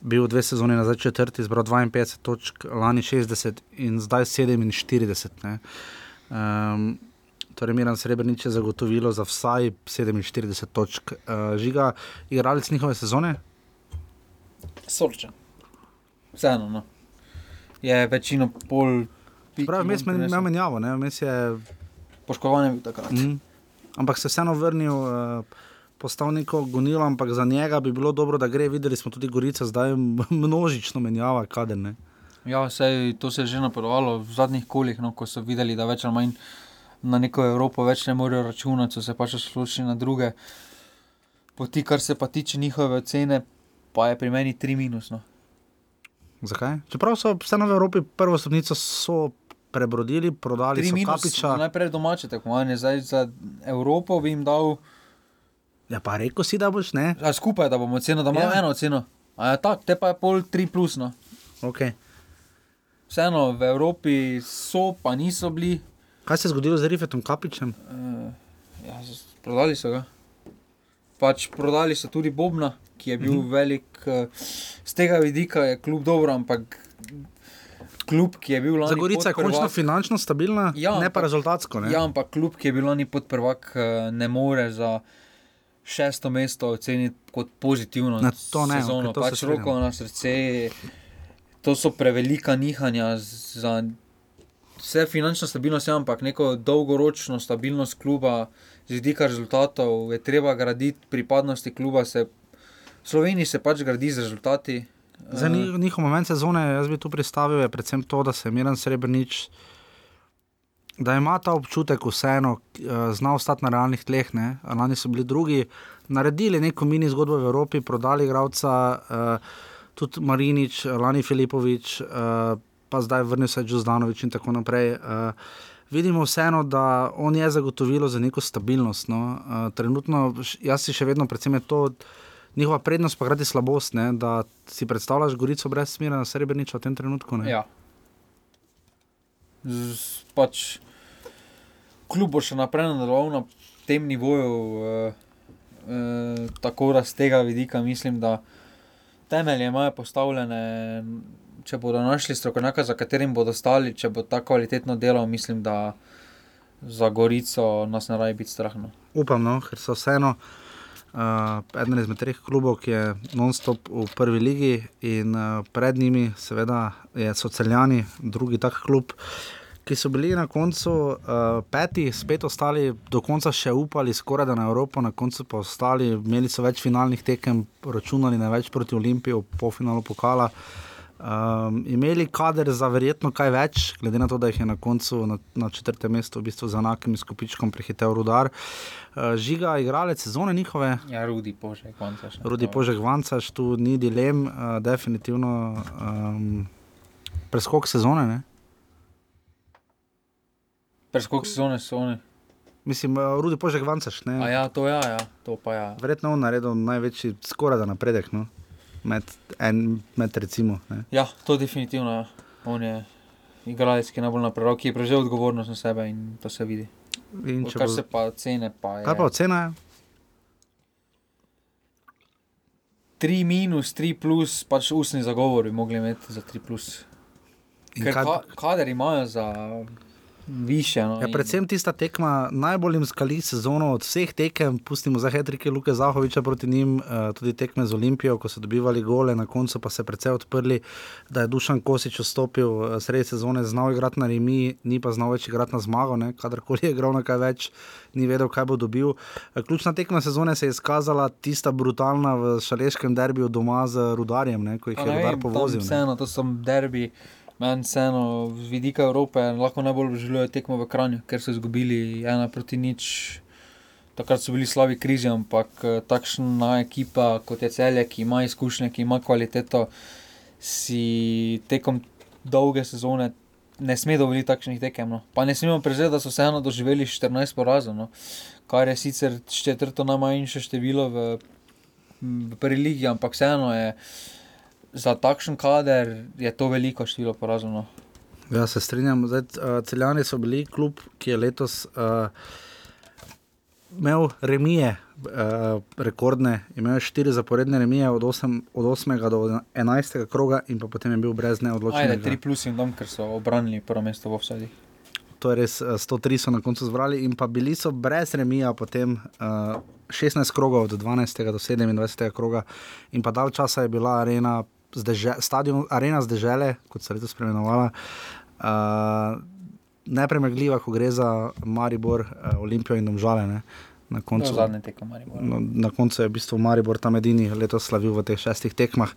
bil dve sezoni nazaj četrti, zbral 52 točk, lani 60 in zdaj 47. Um, torej Miren Srebrenic je zagotovilo za vsaj 47 točk. Uh, žiga, igralec njihove sezone? Sorčen. Vseeno, no. Je večino pol. Pravi, mes me ne menjavo, ne, mes je. Poškodovan je takrat. Mm. Ampak se vseeno vrnil. Uh, Postal neko gonilo, ampak za njega bi bilo dobro, da gre. Videli smo tudi Gorico, zdaj množično menjava, kader ne. Ja, sej, to se je že napredovalo v zadnjih kolih, no, ko so videli, da več ali manj na neko Evropo več ne morejo računati, so se pač odločili na druge poti, kar se pa tiče njihove cene, pa je pri meni tri minusno. Zakaj? Čeprav so vse v Evropi prvo stopnico prebrodili, prodali tri minus, kapiča. Najprej domače tekmovanje, zdaj za Evropo bi jim dal. Ja, pa rekel si, da boš ne. A skupaj, da bomo ceno, da imamo ja. eno ceno. A ja, tako, te pa je pol tri plusno. Okay. Vseeno v Evropi so, pa niso bili, Kaj se je zgodilo z Rifetom Kapičem? Uh, ja, prodali so ga. Pač prodali so tudi Bobna, ki je bil uh mhm. -huh. velik. Uh, z tega vidika je kljub dobro, ampak. Klub, ki je bil lani. Zagorica je končno finančno stabilna, ja, ne pa rezultatsko. Ne? Ja, ampak klub, ki je bil lani pod prvak, ne more za šesto mesto oceniti kot pozitivno. Na to ne, sezono. Pač roko na srce. To so prevelika nihanja za vse finančno stabilnost, ampak neko dolgoročno stabilnost kluba, z vidika rezultatov, je treba graditi pripadnosti kluba. Se, v Sloveniji se pač gradi z rezultati. Za eh, njihov moment sezone, jaz bi tu predstavil, je predvsem to, da se Miren Srebrenic. Da ima ta občutek, vseeno, eh, znal ostati na realnih tleh. Lani so bili drugi, naredili neko mini zgodbo v Evropi, prodali igralca, uh, tudi Marinič, Lani Filipovič, uh, pa zdaj vrnil se Džozdanovič in tako naprej. Vidimo vseeno, da on je zagotovilo za neko stabilnost. No. Trenutno, jaz si še vedno, predvsem je to njihova prednost, pa hkrati slabost, ne, da si predstavljaš Gorico brez smera na Srebreniča v tem trenutku. Ne. Ja. Z, pač, kljub bo še naprej nadaljeval na tem nivoju, uh, uh, tako da z tega vidika mislim, da temelje imajo postavljene če bodo našli strokovnjaka, za katerim bodo stali, če bo tako kvalitetno delo, mislim, da za Gorico nas ne rabi biti strah. No. Upam, no, ker so vseeno uh, eden izmed treh klubov, ki je non-stop v prvi ligi in uh, pred njimi, seveda, so celjani, drugi tak klub. Ki so bili na koncu uh, peti, spet ostali, do konca še upali, skoraj da na Evropo, na koncu pa ostali, imeli so več finalnih tekem, računali na več proti Olimpiji, po finalu pokala. Uh, um, imeli kader za verjetno kaj več, glede na to, da jih je na koncu na, na četrtem mestu v bistvu z enakim skupičkom prehitev Rudar. Uh, žiga, igralec sezone njihove. Ja, Rudi Požek, Vancaš. Rudi Požek, Vancaš, tu ni dilem, uh, definitivno um, preskok sezone. Ne? Preskok sezone so oni. Mislim, Rudi Požek, Vancaš. Ja, to, ja, ja, to pa. Ja. Verjetno on naredil največji skoraj da napredek. No? Med, en, med recimo. Ne. Ja, to je definitivno. Ja. On je igralec, ki je najbolj napredoval, ki je prevzel odgovornost na sebe in to se vidi. In če bo... se pa cene, pa je. Kaj pa ocena? Tri minus, tri plus, pač ustni zagovor bi mogli imeti za tri plus. Ker kaj... ka, kader imajo za više. No, Ja, predvsem tista tekma najbolj jim skali sezono od vseh tekem, pustimo za Hetrike Luke Zahoviča proti njim, uh, tudi tekme z Olimpijo, ko so dobivali gole, na koncu pa se precej odprli, da je Dušan Kosič vstopil uh, sredi sezone, znal igrati na remi, ni pa znal več igrati na zmago, ne? kadarkoli je igral na kaj več, ni vedel, kaj bo dobil. Eh, Ključna tekma sezone se je izkazala tista brutalna v šaleškem derbiju doma z Rudarjem, ne? ko jih je Rudar povozil. Vseeno, to so derbi, meni vseeno z vidika Evrope lahko najbolj želijo tekmo v Kranju, ker so izgubili ena proti nič. Takrat so bili slabi krizi, ampak eh, takšna ekipa kot je Celje, ki ima izkušnje, ki ima kvaliteto, si tekom dolge sezone ne sme dovoliti takšnih tekem. No. Pa ne smemo prezeti, da so vseeno doživeli 14 porazov, no. kar je sicer četrto najmanjše število v, v prvi ligi, ampak vseeno je za takšen kader je to veliko število porazov. No. Ja, se strinjam. Zdaj, uh, celjani so bili klub, ki je letos uh, imel remije, uh, rekordne, imel je štiri zaporedne remije od, 8, od 8. do 11. kroga in pa potem je bil brez Ajde, neodločenega. 3 plus in dom, ker so obranili prvo mesto v offside. To je res uh, 103 so na koncu zbrali in pa bili so brez remija potem. Uh, 16 krogov od 12. do 27. kroga, in pa dal časa je bila arena, zdeže, stadion, arena zdržele, kot se je letos spremenovala, uh, nepremagljiva, ko gre za Maribor, uh, Olimpijo in Domžale. Ne. Na koncu, je Maribora. no, na koncu je v bistvu Maribor tam edini letos slavil v teh šestih tekmah.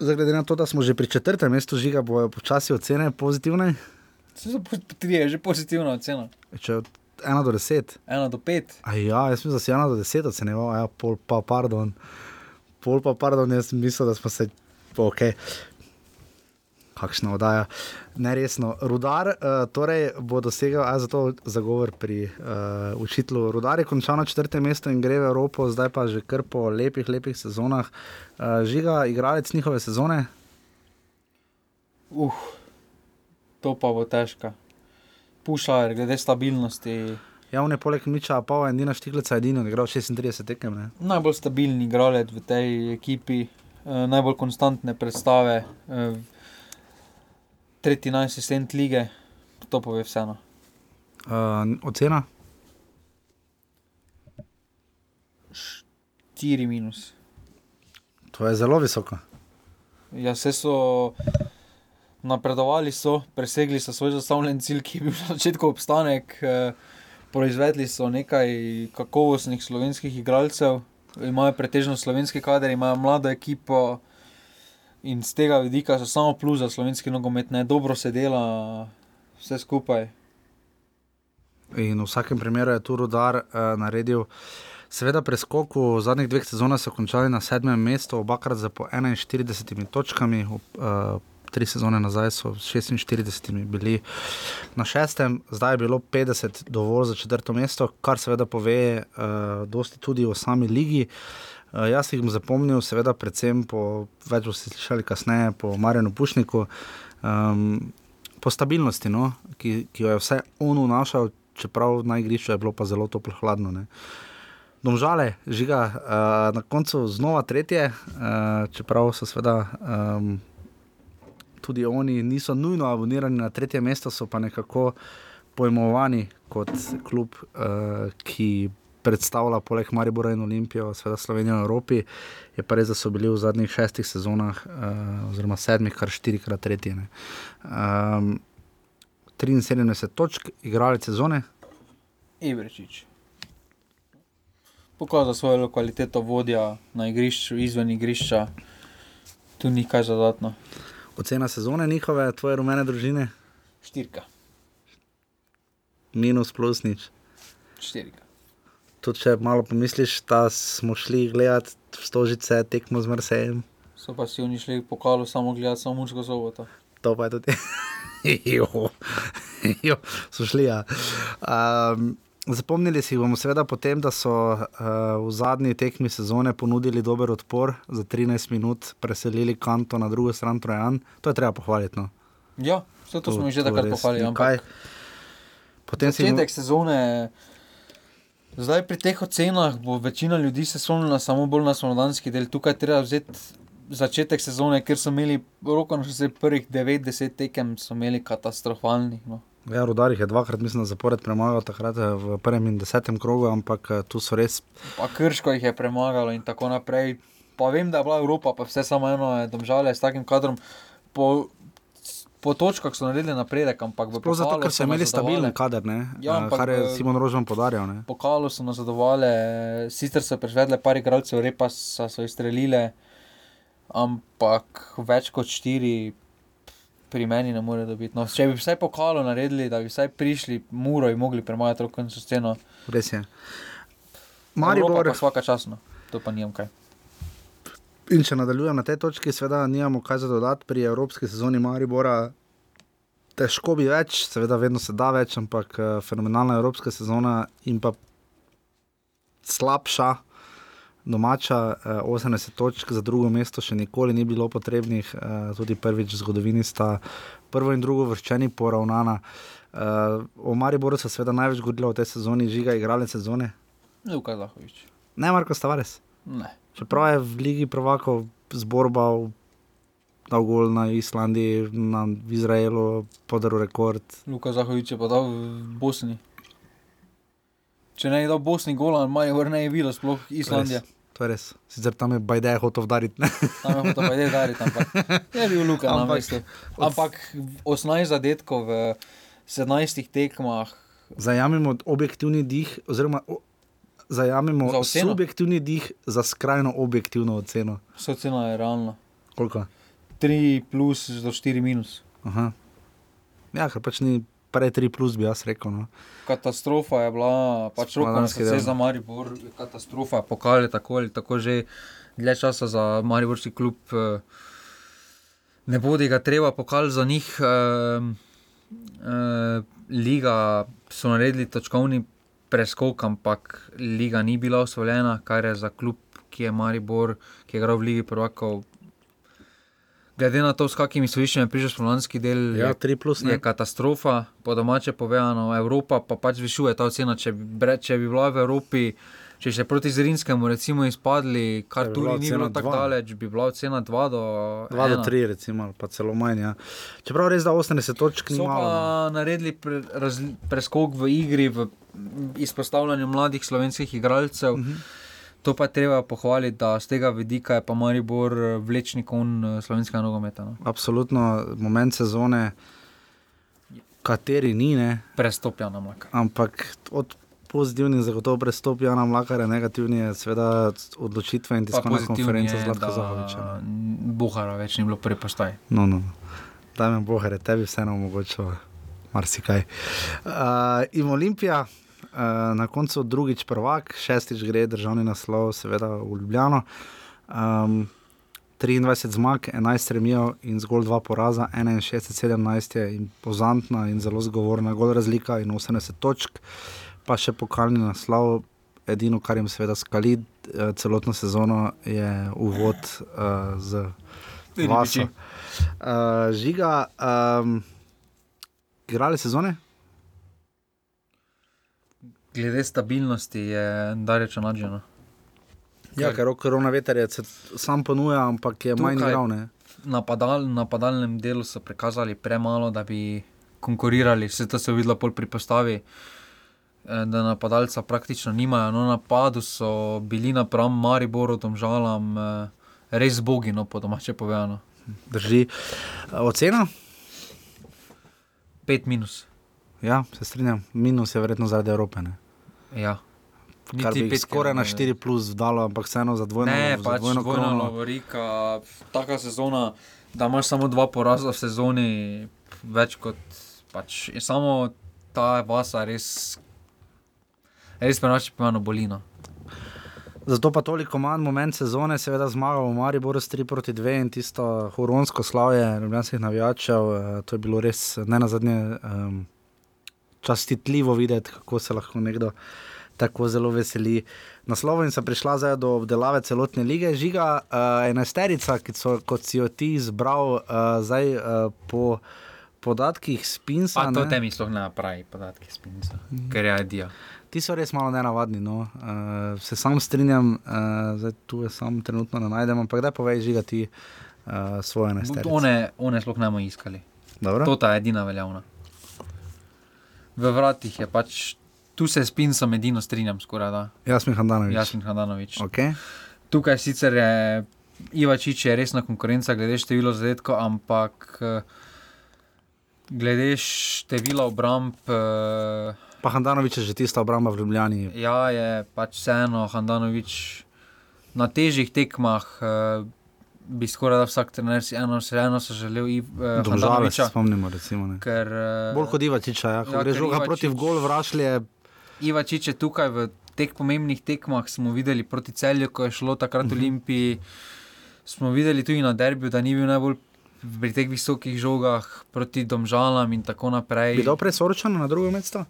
Zdaj, glede na to, da smo že pri četrtem mestu žiga, bojo počasi ocene pozitivne. Vse so tri, je že pozitivna ocena. Če od 1 do 10. 1 do 5. A ja, jaz mislim, da si 1 do 10 ocenjeval, a ja, pol pa, pardon. Pol pa, pardon, jaz mislim, da smo se, ok. Kakšna oddaja, neresno. Rudar uh, torej bo dosegel, a zato zagovor pri uh, učitelju. Rudar je končal na četrtem mestu in gre v Evropo, zdaj pa že kar po lepih, lepih sezonah. Uh, žiga, igralec njihove sezone, Uh, to pa bo težko. Pušajer, glede stabilnosti, javne poleg Miča, pa je Dina Štiklica edini, odigral 36 tekem. Ne? najbolj stabilni igralec v tej ekipi, eh, najbolj konstantne predstave, eh, tretji najsistent lige, to pove vseeno. Uh, ocena? 4 minus. To je zelo visoko. Ja, vse so napredovali, so presegli so svoj zastavljen cilj, ki je bil na začetku obstanek. Eh, proizvedli so nekaj kakovostnih slovenskih igralcev, imajo pretežno slovenski kader, imajo mlado ekipo in z tega vidika so samo plus za slovenski nogomet, ne dobro se dela, vse skupaj. In v vsakem primeru je tu rodar uh, naredil. Seveda, preskok v zadnjih dveh sezonah so končali na sedmem mestu, obakrat za po 41 točkami, uh, tri sezone nazaj so s 46 bili na šestem, zdaj je bilo 50 dovolj za četrto mesto, kar seveda pove uh, dosti tudi o sami ligi. Uh, jaz jih bom zapomnil, seveda, predvsem po več boste slišali kasneje, po Marjanu Pušniku. Um, po stabilnosti, no, ki, ki jo je vse on vnašal, čeprav na igrišču je bilo pa zelo toplo hladno. Ne. Domžale, žiga, uh, na koncu znova tretje, uh, čeprav so seveda um, tudi oni niso nujno abonirani na tretje mesto, so pa nekako pojmovani kot klub, uh, ki predstavlja poleg Maribora in Olimpijo, seveda Slovenijo v Evropi. Je pa res, da so bili v zadnjih šestih sezonah, uh, oziroma sedmih, kar štirikrat tretji. ne. Um, 73 točk, igrali sezone, Ibrečič. Pokazal svojo kvaliteto vodja na igrišču, izven igrišča, tu ni kaj zadatno. Ocena sezone njihove, tvoje rumene družine, Štirka. minus plus nič. Štirka. Tudi če malo pomisliš, da smo šli gledati stožice tekmo z Marsejem, So pa si oni šli po kalu samo gledati, samo muško soboto. to pa je tudi. jo, jo, so šli. Ja. Um, Zapomnili si bomo seveda potem, da so uh, v zadnji tekmi sezone ponudili dober odpor za 13 minut, preselili kanto na drugo stran Trojan. To je treba pohvaliti. No. Ja, vse to, to smo že takrat pohvalili. kaj. Potem si začetek sezone, zdaj pri teh ocenah bo večina ljudi se spomnila samo bolj na slovenski del. Tukaj treba vzeti začetek sezone, ker so imeli roko na še prvih 90 tekem, so imeli katastrofalnih. No. Ja, Rudar jih je dvakrat, mislim, zapored premagal, takrat eh, v prvem in desetem krogu, ampak eh, tu so res. Pa Krško jih je premagalo in tako naprej. Pa vem, da je bila Evropa, pa vse samo eno, domžale s takim kadrom. Po, po točkah so naredili napredek, ampak v Prav zato, ker so imeli stabilen kader, ne? Ja, ampak, kar je Simon Rožman podarjal. Po kalu so nazadovali, sicer so prežvedle par igralcev, repa so izstrelile, ampak več kot štiri pri meni ne more dobiti. No, če bi vsaj pokalo naredili, da bi vsaj prišli, muro in mogli premagati roko in so sceno. Res je. Maribor je vsaka časno, to pa nijem kaj. In če nadaljujem na tej točki, seveda nimamo kaj za dodati pri evropski sezoni Maribora. Težko bi več, seveda vedno se da več, ampak uh, fenomenalna evropska sezona in pa slabša domača, eh, 80 točk za drugo mesto, še nikoli ni bilo potrebnih, uh, tudi prvič v zgodovini sta prvo in drugo vrščeni poravnana. Uh, o Mariboru se seveda največ govorilo v tej sezoni, žiga igralec sezone. Luka Zahovič. Ne, Marko Stavares. Ne. Čeprav je v Ligi Provakov zborbal. Dal gol na Islandiji, na Izraelu, podaril rekord. Luka Zahovič je pa dal v Bosni. Če ne je dal Bosni gol, ali ne je bilo, sploh Islandija. Res. To je res. Sicer tam je Bajde hotel udariti. tam je hotel Bajde udariti, ampak je bil Luka ampak, na mestu. Ampak 18 zadetkov v 17 tekmah. Zajamemo objektivni dih, oziroma zajamemo za subjektivni dih za skrajno objektivno oceno. Vse ocena je realna. Koliko? 3 plus do 4 minus. Aha. Ja, kar pač ni prej 3 plus, bi jaz rekel. No. Katastrofa je bila, pač na srce za Maribor, katastrofa, pokali tako ali tako že dlje časa za Mariborski klub. Eh, ne bodi ga treba pokali za njih. Eh, eh, liga so naredili točkovni preskok, ampak liga ni bila osvojena, kar je za klub, ki je Maribor, ki je igral v Ligi prvakov, glede na to, s kakimi sodišči je prišel slovenski del, ja, je, plus, je katastrofa, po domače povedano, Evropa pa pač zvišuje ta ocena. Če bi, če bi bila v Evropi, če še proti Zrinskemu, recimo, izpadli, kar tu ni bilo tako daleč, bi bila ocena 2 do 2 do 3, recimo, pa celo manj. Ja. Čeprav res da 80 točk ni. So pa no. naredili pre, raz, preskok v igri, v izpostavljanju mladih slovenskih igralcev. Uh mhm. -huh. To pa je treba pohvaliti, da z tega vidika je pa Maribor eh, vlečni kon eh, slovenskega nogometa. No. Absolutno, moment sezone, kateri ni. Ne. Prestopja na mlaka. Ampak od pozitivnih zagotovo prestopja na mlaka, negativnih je seveda odločitve in tiskovne konference z Lahko Zahoviča. Buhara več ni bilo prepostaj. No, no. Dajme Buhare, tebi vseeno omogočilo marsikaj. Uh, in Olimpija. Eh, na koncu drugič prvak, šestič gre državni naslov, seveda v Ljubljano. Um, 23 zmag, 11 remijo in zgolj dva poraza, 61-17 je impozantna in zelo zgovorna, gol razlika in 80 točk, pa še pokalni naslov. Edino, kar jim seveda skali eh, celotno sezono, je uvod uh, z Vaso. Uh, žiga, um, igrali sezone? Glede stabilnosti je daleč nadženo. Ja, ker korona veter je sam ponuja, ampak je manj naravne. Na padal, napadalnem delu so prikazali premalo, da bi konkurirali, vse to se je videlo pri postavi. Eh, da napadalca praktično nimajo, no, napadu so bili napram Mariboru, tam žalam, eh, res bogi, no, po domače povedano. Drži. Ocena? Pet minus. Ja, se strinjam, minus je verjetno zaradi Evrope. Ne? Ja. Kar bi pet, skoraj na 4 plus dalo, ampak vseeno za dvojno. Ne, pač dvojno dvojno lovorika, taka sezona, da imaš samo dva poraza v sezoni, več kot pač. Je samo ta vasa res, res prenaša pomeno bolino. Zato pa toliko manj moment sezone, seveda zmaga v Mariboru s 3 proti 2 in tisto huronsko slavje ljubljanskih navijačev, eh, to je bilo res ne na zadnje um, častitljivo videti, kako se lahko nekdo tako zelo veseli. Na slovo in sem prišla zdaj do obdelave celotne lige. Žiga, uh, enajsterica, so, kot si jo ti izbral, uh, zdaj uh, po, podatkih spinsa. To ne, temi sploh ne pravi podatki spinca, ker je idea. Ti so res malo nenavadni. No. Uh, se sam strinjam, uh, zdaj tu je sam trenutno ne najdem, ampak da povej, žiga ti uh, svoje nesterice. One, one sploh ne bomo iskali. Dobro? To ta je edina veljavna. V vratih je pač, tu se s pincem edino strinjam skoraj da. Jasmin Handanovič. Jasmin Hadanovič. Okay. Tukaj sicer je Ivačič je resna konkurenca glede števila zadetkov, ampak glede števila obramb. Pa Handanovič je že tista obramba v Ljubljani. Ja, je pač vseeno Handanovič na težjih tekmah. Uh, bi skoraj da vsak trener si eno, eno so želel uh, Domžale se spomnimo. Recimo, ne. Ker uh, Bolj kot Ivačiča, ja. ja, ko gre ker žoga proti gol, vrašlje. Ivačič je tukaj v teh pomembnih tekmah, smo videli proti celju, ko je šlo takrat v Olimpiji. Smo videli tudi na derbiju, da ni bil najbolj pri teh visokih žogah proti domžalam in tako naprej. Bi dal prej soročano na drugo mesto?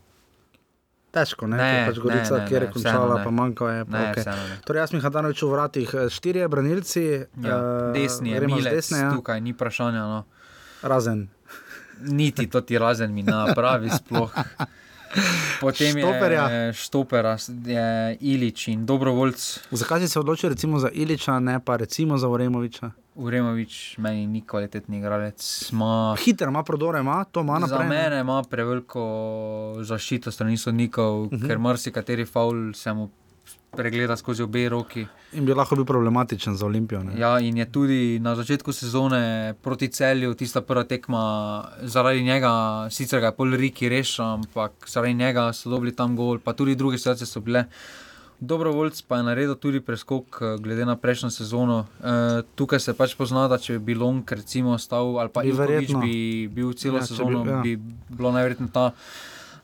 Težko, ne, Ne, Ker pač Gorica, ne, ne, kjer je končala, pa manjka je. Pa, Ne, okay. vseeno. Torej, jaz mi Hadanovič v vratih, eh, štirje branilci, Ja, eh, desni je Milec, desne, ja. tukaj ni vprašanja. No. razen. Niti to ti razen mi napravi sploh. Potem Štoperja. je Štopera, je Ilič in Dobrovoljc. Zakaj si se odločil recimo za Iliča, ne pa recimo za Uremoviča? Uremovič, meni ni kvalitetni igralec. Ma, Hiter ima prodore, ima to ima za naprej. ne? mene ima preveliko zaščito strani sodnikov, uh -huh. ker marsikateri faul se mu pregleda skozi obe roki. In bi lahko bil problematičen za Olimpijo. Ne? Ja, in je tudi na začetku sezone proti celju, tista prva tekma, zaradi njega, sicer ga je pol Riki rešil, ampak zaradi njega so dobili tam gol, pa tudi druge situacije so bile. Dobrovoljc pa je naredil tudi preskok, eh, glede na prejšnjo sezono. E, tukaj se pač pozna, da če bi Long recimo ostal ali pa Ivkovič verjetno. bi bil celo Ja, sezono, bi, ja. ja. bi bilo najverjetneje ta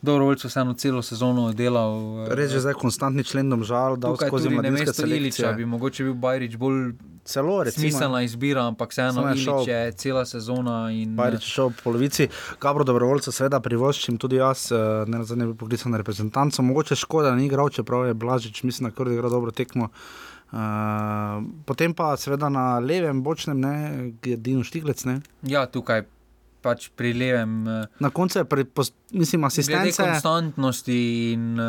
Dobrovoljc vseeno celo sezono delal. eh, Res je zdaj konstantni člen domžal, da skozi tudi na mladinske mesto Iliča bi mogoče bil Bajrič bolj Celo recimo. smiselna izbira, ampak vseeno je je cela sezona. In, Bajrič je šel v polovici, Gabro dobrovoljca, seveda privoščim tudi jaz, eh, ne nazadnje bil poklican na reprezentanco. Mogoče škoda, da ni igral, čeprav je Blažič, mislim, da kar igra dobro tekmo. Uh, potem pa seveda na levem, bočnem, ne, je Dino Štiglec. Ne. Ja, tukaj pač pri levem. eh, Na koncu je, pri, mislim, Glede asistence. konstantnosti in uh,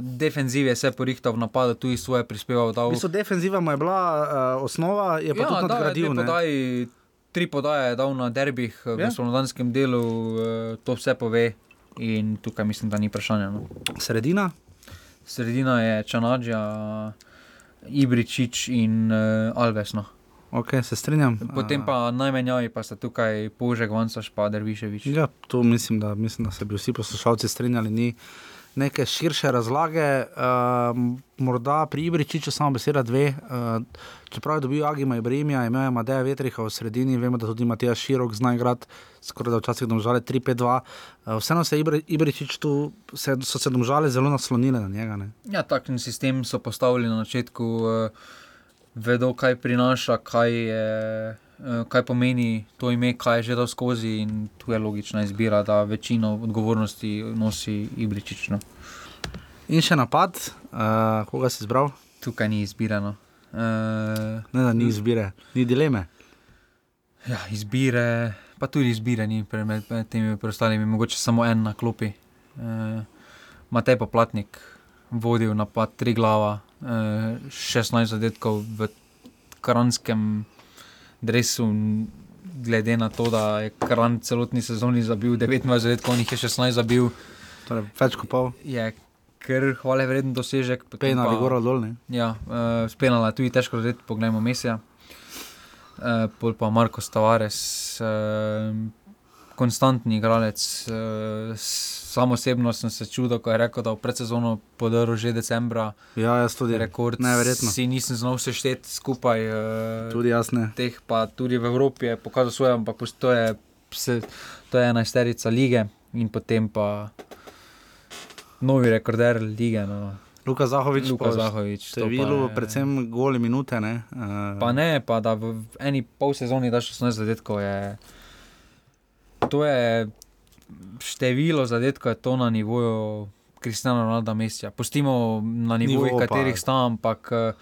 defenzive se je porihtal v napadu, tudi svoje prispeval. Dal, V bistvu defenziva mu je bila uh, osnova, je pa ja, tudi nadgradil. podaji, tri podaje je dal na derbih Ja. ja. v slovenskem delu, uh, to vse pove. In tukaj mislim, da ni vprašanja. No. Sredina, Sredina je Čanadža, Ibričič in uh, Alves. No. Ok, se strinjam. Potem pa najmenjavi pa sta tukaj Požek, Vansaš pa Derviševič. Ja, tu mislim, da, mislim, da se bi vsi poslušalci strinjali. Ni neke širše razlage, uh, morda pri Ibričiču samo beseda dve. Uh, čeprav je dobil Agima Ibrahima, imel je Madeja Vetriha v sredini, vemo, da tudi Matija Širok zna igrati, skoraj da včasih domžale 3-5-2. Uh, vseeno se je Ibri- Ibričič tu, se, so se domžale zelo naslonile na njega. Ne? Ja, takšen sistem so postavili na začetku, uh, vedo, kaj prinaša, kaj, je, uh, kaj pomeni to ime, kaj je že dal skozi. In tu je logična izbira, da večino odgovornosti nosi Ibričič. No. In še napad, uh, koga si izbral? Tukaj ni izbirano. Uh, Ne, da ni izbire, ni dileme. ja, izbire, pa tudi izbire ni pre- med, temi preostalimi, mogoče samo en na klopi. Uh, Matej Poplatnik vodil napad tri glava, 16 zadetkov v kranskem dresu, n- glede na to, da je kran celotni sezoni zabil 29 zadetkov, on jih je 16 zabil, Torej, več kot pol, je kar hvale vreden dosežek. potem pejna pa- ali gora dol. Ne? Ja, uh, spenala je tudi težko zadeti, poglejmo Mesija. Uh, pol pa Marko Stavares, uh, konstantni igralec. Uh, sam osebno sem se čudil, ko je rekel, da v predsezono podaril že decembra Ja, jaz tudi. rekord. Neverjetno. Si nisem znal sešteti skupaj. Uh, Tudi jaz ne. teh pa tudi v Evropi je pokazal svoje, ampak to je, se, to je ena isterica lige in potem pa novi rekorder lige. No. Luka Zahovič, Luka Zahovič. to pa številu, je- predvsem goli minute. Ne? Uh, Pa ne, pa da v v eni pol sezoni daš 16 zadetkov. Je, to je število zadetkov, je to na nivoju Kristjana Ronalda Mesija. Pustimo na nivojih, Nivo pa- katerih sta, ampak eh,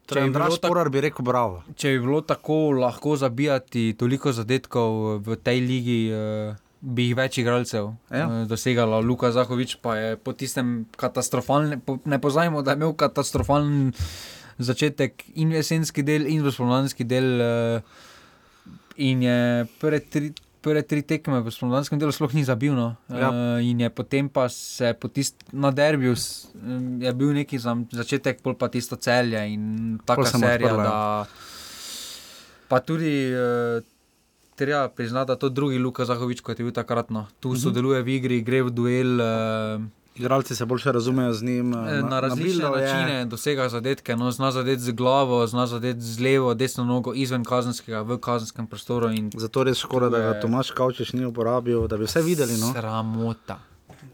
če Torej, bi, bilo Andraš tako, Porar bi rekel bravo. če bi bilo tako lahko zabijati toliko zadetkov v tej ligi, eh, bi jih več igralcev Ja. ja. dosegalo. Luka Zahovič pa je po tistem katastrofalnem, po, ne pozajmo, da je imel katastrofalen začetek in jesenski del, in spomladanski del. eh, In je prve tri, prve tri tekme v spomladanskem delu sploh ni zabil. No. Ja. Uh, in je potem pa se po tist, na derbiju s- je bil neki za, začetek, pol pa tisto celje in mu serija. odprla, ja. Da, pa tudi uh, treba priznati, da to drugi Luka Zahovič, kot je bil takrat. No. Tu Mhm. sodeluje v igri, gre v duel. Uh, Igralci se boljše razumejo z njim. Na, na različne nabilal je. načine dosega zadetke, no, zna zadeti z glavo, zna zadeti z levo, desno nogo izven kazenskega, v kazenskem prostoru. Zato res škoda, da ga je- Tomaš Kavčič ni uporabil, da bi vse videli. No? Sramota.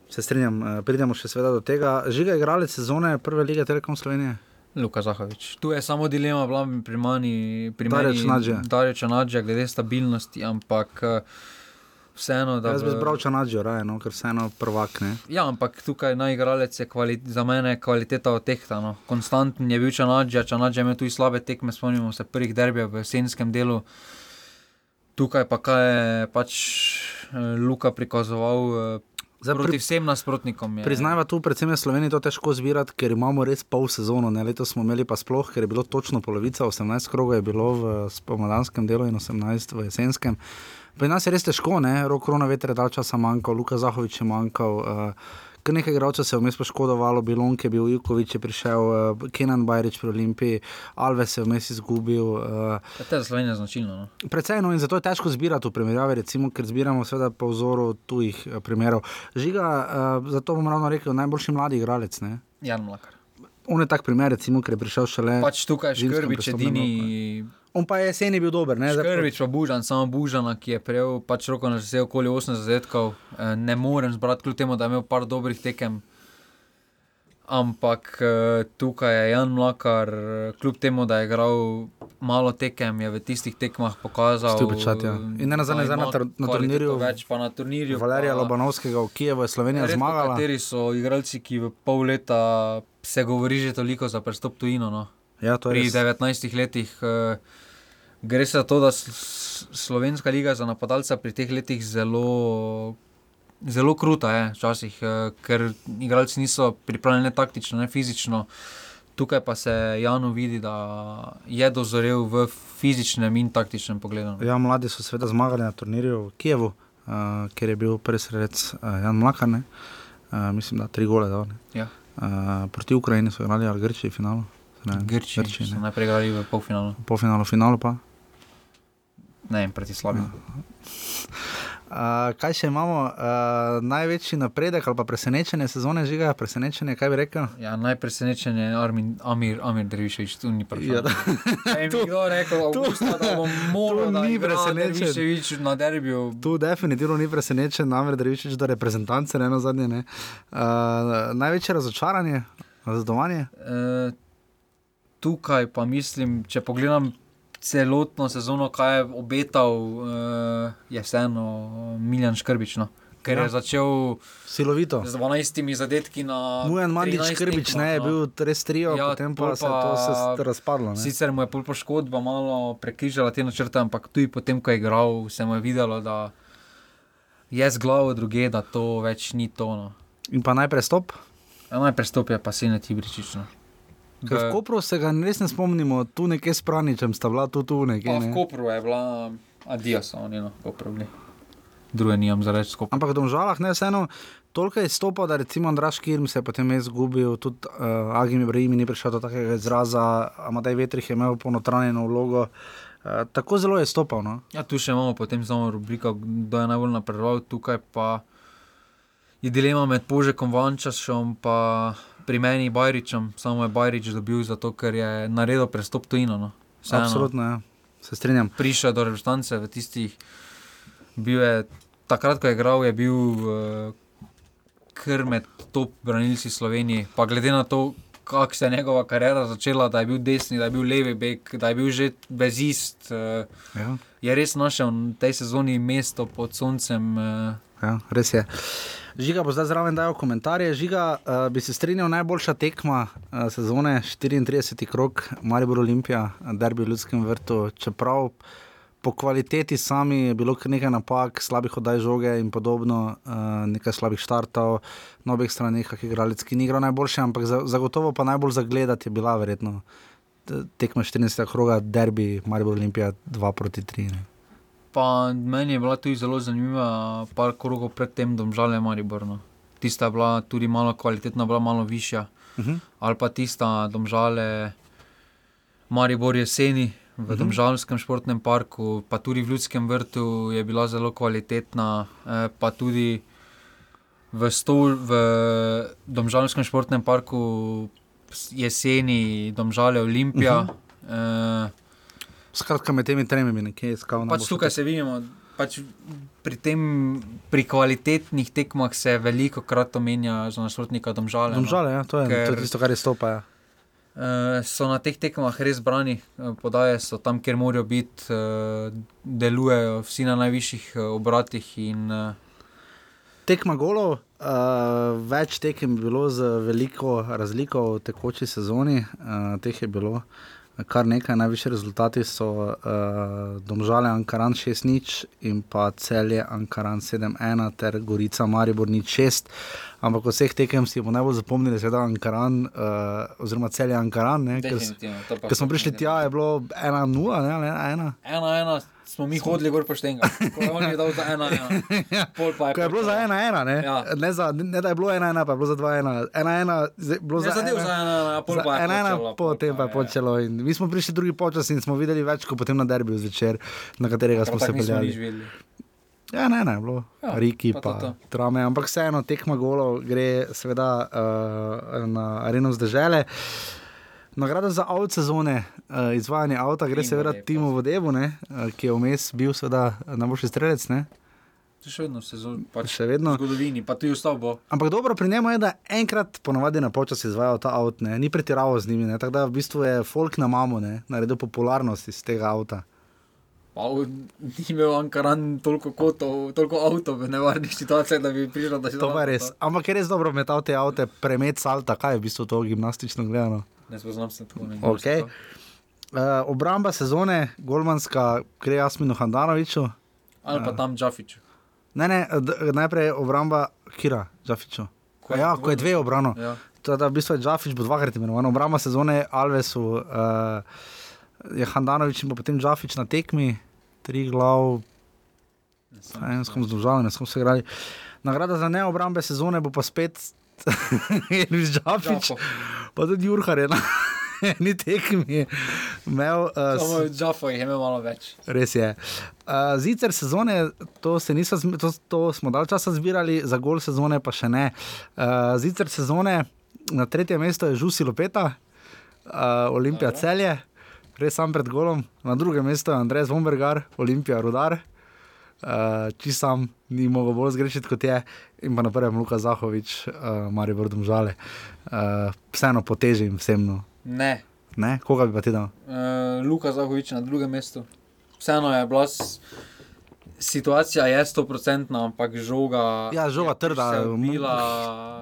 Se strinjam, eh, pridemo še seveda do tega. Žiga je igralec sezone prve lige Telekom Slovenije. Luka Zahovič. Tu je samo dilema bila pri mani, pri meni, Čanadže. Darjo Čanadže, glede stabilnosti, ampak eh, vseeno, da Jaz bi zbral Čanadžo, raje, no, ker vseeno prvak. Ne? Ja, ampak tukaj najigralec je kvali, za mene kvaliteta odtehta. No. Konstanten je bil Čanadža, Čanadža je imel tudi slabe tekme, spomnimo se prvih derbijev v jesenskem delu. Tukaj pa kaj je pač eh, Luka prikazoval eh, Zdaj, proti pri, vsem nasprotnikom. Je, priznajva tu, predvsem je Sloveniji to težko zbirati, ker imamo res pol sezono. Ne? Letos smo imeli pa sploh, ker je bilo točno polovica, 18 krogov je bilo v spomladanskem delu in 18 v jesenskem. Pri nas je res težko, ne? rok korona veter je dal časa manjkal, Luka Zahovič je manjkal. Uh, Kar nekaj igralcev se je vmes poškodovalo, Bilonk je bil, Jukovič je prišel, uh, Kenan Bajrič pri Olimpiji, Alves se je vmes izgubil. Uh, Ja, To je za Slovenijo značilno. No. Predvsej no in zato je težko zbirati v primerjavi, recimo, ker zbiramo seveda po vzoru tujih eh, primerov. Žiga, uh, zato bom ravno rekel, najboljši mladi igralec. Ne? Jan Mlakar. On je tak primer, recimo, ker je prišel šele. Pač tukaj je Škrbič edini. On pa je jeseni bil dober, ne? Zdaj pa- Bužan, samo Bužana, ki je prejel pač roko na že okoli 8 zadetkov. Eh, Ne morem zbrati, kljub temu, da je imel par dobrih tekem. Ampak eh, tukaj je Jan Mlakar, eh, kljub temu, da je igral malo tekem, je v tistih tekmah pokazal. Stupečat, ja. In da zdaj na na turnirju Več pa na turnirju. Valerija pa- Lobanovskega v Kijevu je Slovenija Redko zmagala. Kateri so igralci, ki v pol leta se govori že toliko za prestop tujino. No? Ja, to je Pri res. 19 letih uh, gre za to, da slovenska liga za napadalca pri teh letih zelo. Zelo kruta je včasih, eh, ker igralci niso pripravljeni ne taktično, ne fizično. Tukaj pa se Janu vidi, da je dozorel v fizičnem in taktičnem pogledu. Ja, mladi so seveda zmagali na turnirju v Kijevu, uh, kjer je bil prvi sredec uh, Jan Mlakar, uh, mislim, da tri gole ne. Ja. Uh, proti Ukrajini so igrali ali Grčiji finalu. Ne, Grči Grčiji, so najprej igrali v polfinalu, Polfinalu, finalu pa. ne vem, proti slabim. Uh, kaj še imamo? Uh, največji napredek ali pa presenečenje sezone žiga, presenečenje, kaj bi rekel? Ja, najpresenečen je Armin, Amir, Amir Derviševič, tu ni prišel. Ja, da. Če mi kdo rekel, Augusta, da bom moral, tu da ni presenečen. Derviševič na derbiju. Tu definitivno ni presenečen, namreč Revičič do reprezentance, ne na zadnje. Ne. Uh, največje razočaranje, razdovanje. E, tukaj pa mislim, če pogledam celotno sezono, kaj je obetal, e, je vseeno Miljan Škrbič. No. Ker Ja. je začel Silovito. z 12 zadetki na. Mujan Mandić 13 Krbič tekmah, ne, je no. bil res trio, Ja, ja, potem pa, pol se je pa- to se razpadlo. Ne. Sicer mu je pol poškodba malo prekrižala te načrte, ampak tudi potem, ko je igral, se mu je videlo, da je z glavo druge, da to več ni tono. In pa najprej stop. Najprej stopi pa se ne ti bričično. Ker v Kopru se ga res ne spomnimo, tu nekje s Praničem sta bila tu, tu nekje. V Ne. Kopru je bila Adidas, oni no, Kopru bili. Druge nimam za reči skupaj. Ampak v Domžalah ne, vseeno toliko je stopal, da recimo Andraš Kirm se je potem izgubil, tudi uh, Agim Ibrahim ni prišel do takega izraza, Amadej Vetrih je imel ponotranjeno vlogo. Uh, tako zelo je stopal. No? Ja, tu še imamo potem samo rubriko, kdo je najbolj napredoval, tukaj pa je dilema med Požekom Vančašom in pri meni Bajričem. Samo je Bajrič dobil zato, ker je naredil prestop tujino. No. Vseeno. Absolutno, ja. se strinjam. prišel do reprezentance v tistih. Bil je, takrat, ko je igral, je bil uh, kar med top branilci Slovenije. Pa glede na to, kako se je njegova karjera začela, da je bil desni, da je bil levi bek, da je bil že bezist, uh, Ja. je res našel v tej sezoni mesto pod soncem. Uh, Ja, res je. Žiga bo zdaj zraven dajal komentarje. Žiga, uh, bi se strinjal, najboljša tekma uh, sezone, 34. krok, Maribor Olimpija, derbi v Ljudskem vrtu. Čeprav po kvaliteti sami je bilo kar nekaj napak, slabih oddaj žoge in podobno, uh, nekaj slabih štartov, na obeh straneh, ki igralec, ki ni igral najboljše, ampak za, zagotovo pa najbolj zagledati je bila verjetno tekma 14. kroga, derbi, Maribor Olimpija 2 proti 3. Ne. Pa meni je bila tudi zelo zanimiva, par krogov pred tem, domžale Mariborno. Tista je bila tudi malo kvalitetna, bila malo višja. Uh -huh. Ali pa tista domžale Maribor jeseni v uh -huh. domžalskem športnem parku, pa tudi v Ljudskem vrtu je bila zelo kvalitetna, eh, pa tudi v, stol, v domžalskem športnem parku jeseni, domžale Olimpija. Uh -huh. uh, Skratka, med temi tremi je nekje skavno. Pač tukaj se vidimo. Pač pri, tem, pri kvalitetnih tekmah se veliko krat omenja za nasprotnika domžale. No. Domžale, no? ja, to, je, Ker, to je tisto, kar je stopa. Ja. Uh, so na teh tekmah res brani, podaje so tam, kjer morajo biti, uh, delujejo vsi na najvišjih obratih. In, uh, Tekma golov, Uh, več tekem je bilo z veliko razliko v tekoči sezoni, uh, teh je bilo kar nekaj, najvišji rezultati so uh, Domžale Ankaran 6-0 in pa celje Ankaran 7-1 ter Gorica Maribor 6. Ampak vseh tekem si bomo najbolj zapomnili, da je Ankaran, uh, oziroma celje Ankaran. Ker smo prišli tja, je bilo 1-0, ne 1-1. 1-1 smo mi hodili gor. Ko je bilo za ena. Ja. Ko je bilo za ena, ena, ne? Ja. Ne, za, ne da je bilo ena, ena, pa je bilo za dva, ena. Ena, ena, bilo za ena, za ena, pol pa je ena, ena, potem pa je počelo. In mi smo prišli drugi počas in smo videli več kot potem na derbiju zvečer, na katerega smo se peljali. Ja, ne, ne, bilo ja, Riki, pa, pa Trame, ampak vseeno tekma golo gre seveda uh, na areno zdržele. Nagrada za avto sezone, uh, izvajanje avta, gre seveda Timo Vodevu, uh, ki je vmes bil seveda najboljši strelec. Ne? Še vedno se pač še vedno. v zgodovini, pa tudi ostal bo. Ampak dobro pri njemu je, da enkrat ponovadi na počas izvaja ta avto, ni pretiraval z njimi, tako da v bistvu je folk na mamo, ne? naredil popularnost iz tega avta. Pa ni imel Ankaran toliko kotov, toliko avtomobilov v nevarnih situacijah, da bi prišel do tega. To je res. Ampak je res dobro metal te avte, premet salta, kaj je v bistvu to gimnastično gledano ne spoznam se tako nekaj. Okay. Uh, obramba sezone, Golmanska, gre Jasminu Handanoviču. Ali pa uh, tam Džafiču. Ne, ne, najprej obramba Kira, Džafiču. Ko je, ja, ko je dve obrano. Ja. To, da v bistvu je Džafič, bo dvakrat imenovan. Obramba sezone Alvesu uh, je Handanovič in potem Džafič na tekmi, tri glav. Ne vem, z državami, ne smo se igrali. Nagrada za neobrambe sezone bo pa spet Jeniš Džafič, pa tudi Jurhar je na eni tekmi. Imel, uh, Samo Džafo je imel malo več. Res je. Uh, zicer sezone, to, niso, to, to smo dal časa zbirali, za gol sezone pa še ne. Uh, zicer sezone, na tretjem mestu je Žusi Lopeta, uh, Olimpija Dobro. celje, res sam pred golom, na drugem mestu je Andrej Zvombergar, Olimpija Rudar uh, eh, če sam ni mogel bolj zgrešiti kot je, in pa naprej Luka Zahovič, uh, Marijo Brdom žale. Uh, vseeno potežim vsem. No. Ne. ne. Koga bi pa ti dal? Uh, Luka Zahovič na drugem mestu. Vseeno je bila. Situacija je 100%, ampak žoga. Ja, žoga je trda, bila,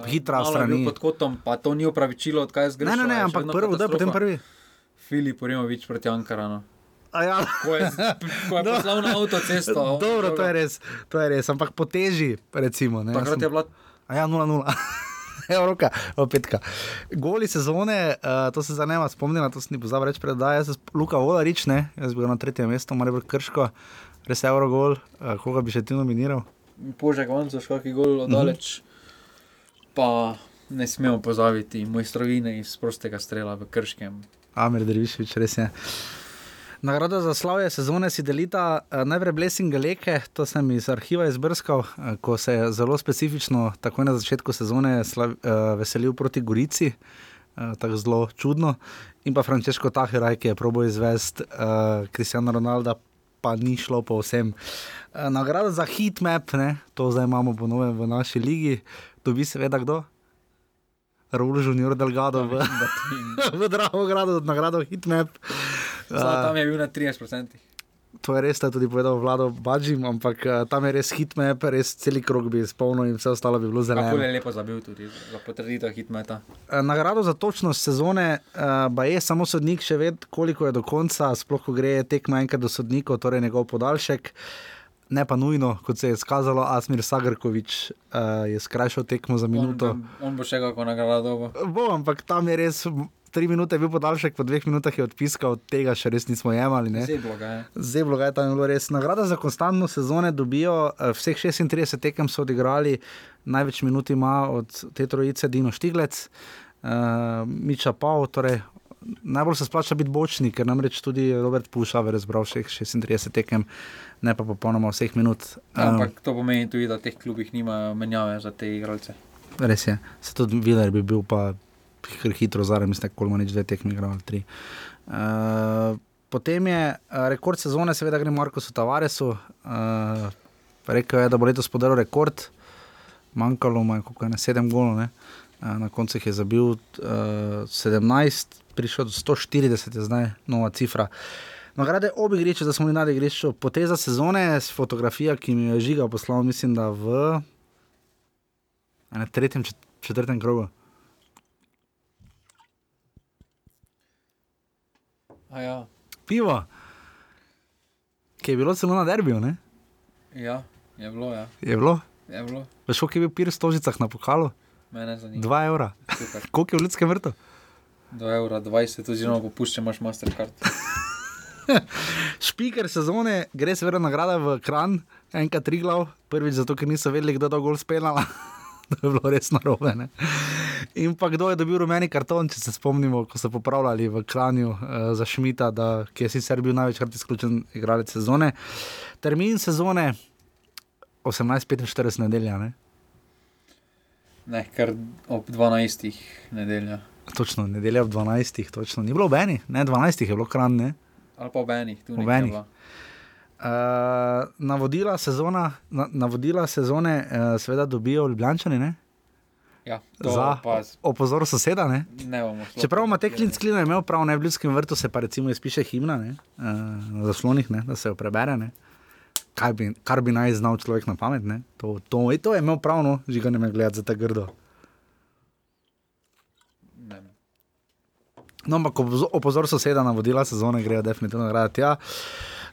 hitra stran. Pod kotom, pa to ni upravičilo, odkaj je zgrešil. Ne, ne, ne, ampak prvi, da je potem prvi. Filip Rimovič proti Ankaranu. Ja. Ko je, ko je no. poslal na avtocesto. Dobro, to je res, to je res, ampak po teži, recimo. Takrat je bilo. A ja, 0-0. Evo, roka, petka. Goli sezone, uh, to se zanima, spomnim, to sem pozabil reči pred, da je Luka Volarič, ne, jaz bi bil na tretjem mestu, malo bolj krško, res je Eurogol, uh, koga bi še ti nominiral? Požek, so škaki gol oddaleč, uh -huh. pa ne smemo pozaviti mojstrovine iz prostega strela v krškem. Amir Derviševič, res je. Nagrada za slavje sezone si delita uh, najprej Blessing Leke, to sem iz arhiva izbrskal, uh, ko se je zelo specifično, takoj na začetku sezone, slav, uh, veselil proti Gorici, tako zelo čudno. In pa Francesco Tahiraj, ki je probo izvesti Kristiana uh, Ronalda, pa ni šlo po vsem. Nagrada za hitmap, ne, to zdaj imamo ponovno v naši ligi, dobi seveda kdo. Raul Junior Delgado v, v Dravogradu, nagrado Hitmap. Uh, tam je bil na 30%. To je res, da je tudi povedal vlado Bađim, ampak uh, tam je res hitmap, res cel krog bi izpolnil in vse ostalo bi bilo zeleno. je lepo zabil tudi za potrditev hitmeta. Eh, Nagrado za točnost sezone uh, pa je samo sodnik še ved, koliko je do konca, sploh ko gre tekma enkrat do sodnikov, torej njegov podaljšek. Ne pa nujno, kot se je izkazalo, Asmir Sagrkovič uh, je skrajšal tekmo za On, minuto. on bo še kako nagrado. Bo. Bo, ampak tam je res tri minute bil podaljšek, po dveh minutah je odpiskal, tega še res nismo jemali. Zeblo ga je. Zeblo ga je tam bilo res. Nagrada za konstantno sezone dobijo, eh, vseh 36 tekem so odigrali, največ minut ima od te trojice Dino Štiglec, uh, Miča Pau. Torej, najbolj se splača biti bočni, ker namreč tudi Robert Pušaver je zbral vseh 36 tekem, ne pa popolnoma vseh minut. Ja, Um, ampak to pomeni tudi, da v teh klubih nimajo menjave za te igralce. Res je, se tudi Viler bi bil pa hitro zaradi, mislim, kolmo nič dve tekmi igral ali tri. Uh, potem je uh, rekord sezone, seveda gre Markosu Tavaresu. Uh, rekel je, da bo letos podaril rekord, manjkalo mu je kako je na sedem golov, ne? uh, na koncu je zabil uh, 17, prišel do 140, je zdaj nova cifra. Nagrade obi igrišče, da smo bili na igrišču, poteza sezone, s fotografija, ki mi jo je žiga poslal, mislim, da v enem tretjem, čet- četrtem krogu. A ja, Pivo, ki je bilo celo na derbiju, ne? ja, je bilo, ja. je bilo. Je bilo. Veš, koliko je bil pir v stožicah na pokalu? Mene zanima. 2 evra. Koliko je v ljudskem vrtu? Do evra 20, oziroma popušče imaš Mastercard. Špiker sezone, gre seveda nagrada v kran, enkrat tri glav, prvič zato, ker niso vedeli, kdo je gol spelala. to je bilo res narobe. Ne? In pa kdo je dobil rumeni karton, če se spomnimo, ko so popravljali v kranju uh, za Šmita, da, ki je sicer bil največkrat izključen igralec sezone. Termin sezone 18:45 nedelja. Ne? Ne, kar ob 12. nedelja. Točno, nedelja ob 12. Točno. Ni bilo ob eni, ne 12. je bilo kran. Ne? Ali pa ob enih, tu Ob bila. Uh, navodila, sezona, na, navodila sezone, uh, seveda, dobijo Ljubljančani, ne? Ja, za opozor soseda. Ne? ne bomo. Čeprav ima Teklinc Klino imel prav, v Ljudskem vrtu se pa recimo izpiše himna ne? Uh, na zaslonih, ne? da se jo prebere. Ne? Kaj bi, kar bi naj znal človek na pamet. ne. To, to, to je imel prav, no, žiga ne me gledati za ta grdo. Ne. No, ampak opozo- opozor soseda na vodila sezone, grejo definitivno graditi. Ja.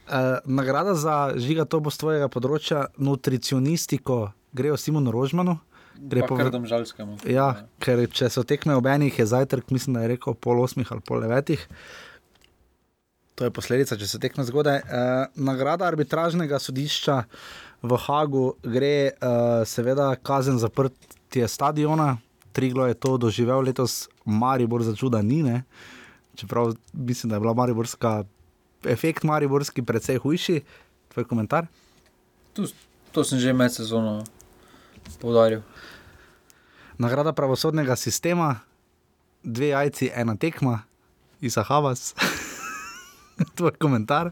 Uh, nagrada za žiga, to bo z tvojega področja, nutricionistiko, grejo Simonu Rožmanu. Gre po kar vr- domžalskemu. Ja, ker če so tekme ob enih, je zajtrk, mislim, da je rekel pol osmih ali pol devetih. To je posledica, če se tekme zgodaj. Uh, nagrada arbitražnega sodišča v Hagu gre, uh, seveda, kazen zaprtje stadiona. Triglo je to doživel letos, Maribor za čuda ni. Ne? Čeprav mislim, da je bila Mariborska, efekt Mariborski precej hujši. Tvoj komentar? Tu, to sem že med sezono poudaril. Nagrada pravosodnega sistema, dve jajci, ena tekma, Isa Havas. Tvoj komentar.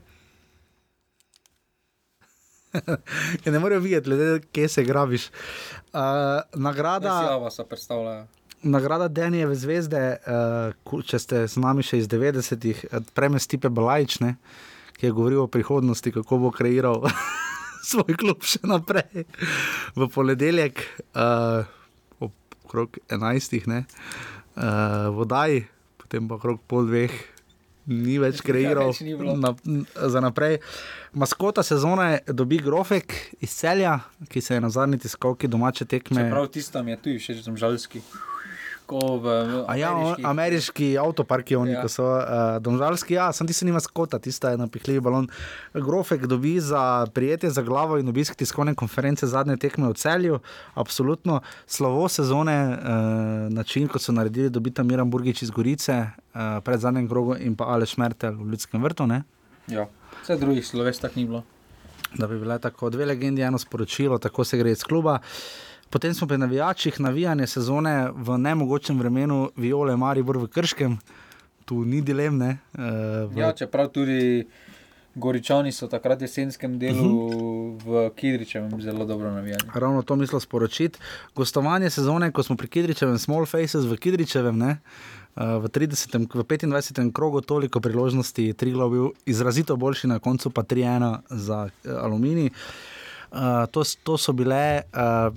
Ja, ne morejo videti, glede, kje se grabiš. Uh, nagrada, Sjava se predstavlja. nagrada Denijeve zvezde, uh, če ste z nami še iz 90-ih, eh, preme Stipe Balajčne, ki je govoril o prihodnosti, kako bo kreiral svoj klub še naprej. V ponedeljek, uh, okrog 11, ne, uh, vodaj, potem pa okrog pol dveh. Ni več kreiral več ni bilo. na, za naprej. Maskota sezone dobi Grofek iz celja, ki se je na zadnji tiskovki domače tekme. Čeprav tisto je tu všeč, domžalski. Ko v A ja, on- ameriški- ameriški avtoparki, oni, Ja. ko so uh, domžalski, ja, sem tisti, nima skota, tista je napihljiv balon. Grofek dobi za prijetje za glavo in obisk tiskovne konference zadnje tekme v celju, absolutno slovo sezone, uh, način, kot so naredili, dobita Miran Burgič iz Gorice, uh, pred zadnjim krogom in pa Aleš Mertel v Ljudskem vrtu. Ne? Ja, vse drugih sloves tako ni bilo. da bi bile tako dve legendi, eno sporočilo, tako se gre iz kluba. Potem smo pri navijačih, navijanje sezone v nemogočem vremenu, viole, Maribor v Krškem, tu ni dilem. Ne, uh, v, Ja, čeprav tudi Goričani so takrat v jesenskem delu uh -huh. v Kidričevem zelo dobro navijali. Ravno to mislil sporočiti. Gostovanje sezone, ko smo pri Kidričevem, Small Faces v Kidričevem, ne, v, 30, v 25. krogu toliko priložnosti, Triglo bil izrazito boljši, na koncu pa 3-1 za uh, Aluminij. Uh, to, to so bile uh,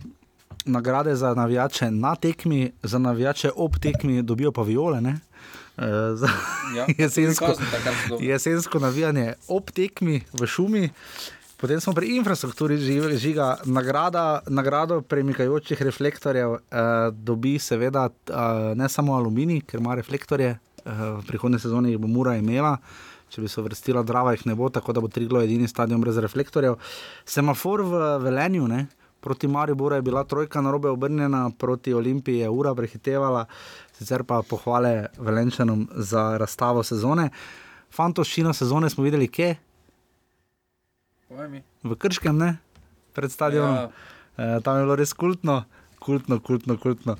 nagrade za navijače na tekmi, za navijače ob tekmi, dobijo pa viole. Ne? Za Ja, jesensko, dobili. jesensko navijanje ob tekmi v šumi. Potem smo pri infrastrukturi žiga. Nagrada, nagrado premikajočih reflektorjev eh, dobi seveda eh, ne samo aluminij, ker ima reflektorje, eh, v prihodnji sezoni jih bo Mura imela. Če bi se vrstila Drava, jih ne bo, tako da bo Triglo edini stadion brez reflektorjev. Semafor v Velenju, ne, proti Mariboru je bila trojka na robe obrnjena, proti Olimpiji je ura prehitevala, sicer pa pohvale Velenčanom za razstavo sezone. Fantoščino sezone smo videli kje, v Krškem, ne? pred stadionom. Ja, E, tam je bilo res kultno, kultno, kultno. kultno.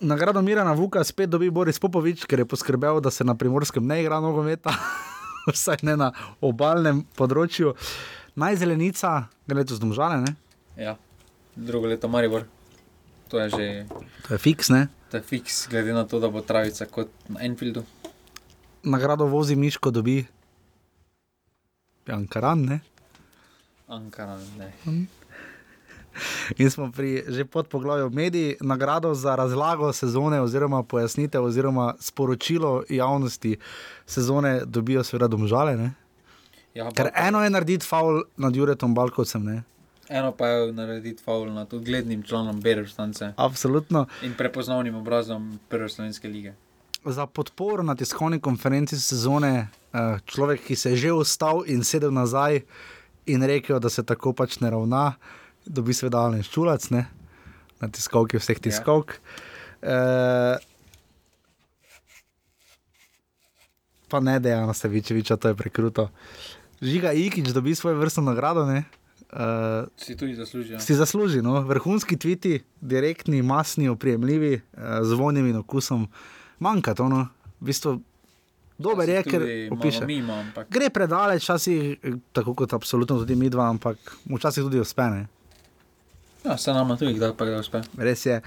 Nagrado Mirana Vuka spet dobi Boris Popovič, ker je poskrbel, da se na primorskem ne igra nogometa, vsaj ne na obalnem področju. Najzelenica, gre letos domžale, ne? Ja. drugo leto Maribor. To je že to je fiks, ne? to je fiks, glede na to, da bo travica kot na Enfieldu. Nagrado vozi Miško dobi Jankaran, ne? Ankara, ne. In smo pri že pod poglavju mediji, nagrado za razlago sezone, oziroma pojasnitev, oziroma sporočilo javnosti sezone dobijo, seveda, domžale. Ne? Ja, Ker eno je narediti faul nad Juretom Balkovcem, ne? Eno pa je narediti faul nad uglednim članom Berustance Absolutno. in prepoznavnim obrazom prve slovenske lige. Za podporo na tiskovni konferenci sezone, eh, človek, ki se je že ustal in sedel nazaj in rekel, da se tako pač ne ravna, dobi seveda Alen Ščulac, ne? na tiskovki vseh tiskovk. Ja. Pa ne, dejano se Vičeviča, to je prekruto. Žiga Ikič dobi svojo vrstno nagrado, ne? Uh, Si tudi zaslužijo. si zasluži, no? vrhunski tviti, direktni, masni, oprijemljivi, uh, z vonjem in okusom. Manjka to, no? v bistvu, dober je, ker opiše. Mimo, ampak Gre predaleč, včasih, eh, tako kot absolutno tudi mi dva, ampak včasih tudi uspe. Ne? ja, se nama tudi kdaj pa uspe. Res je.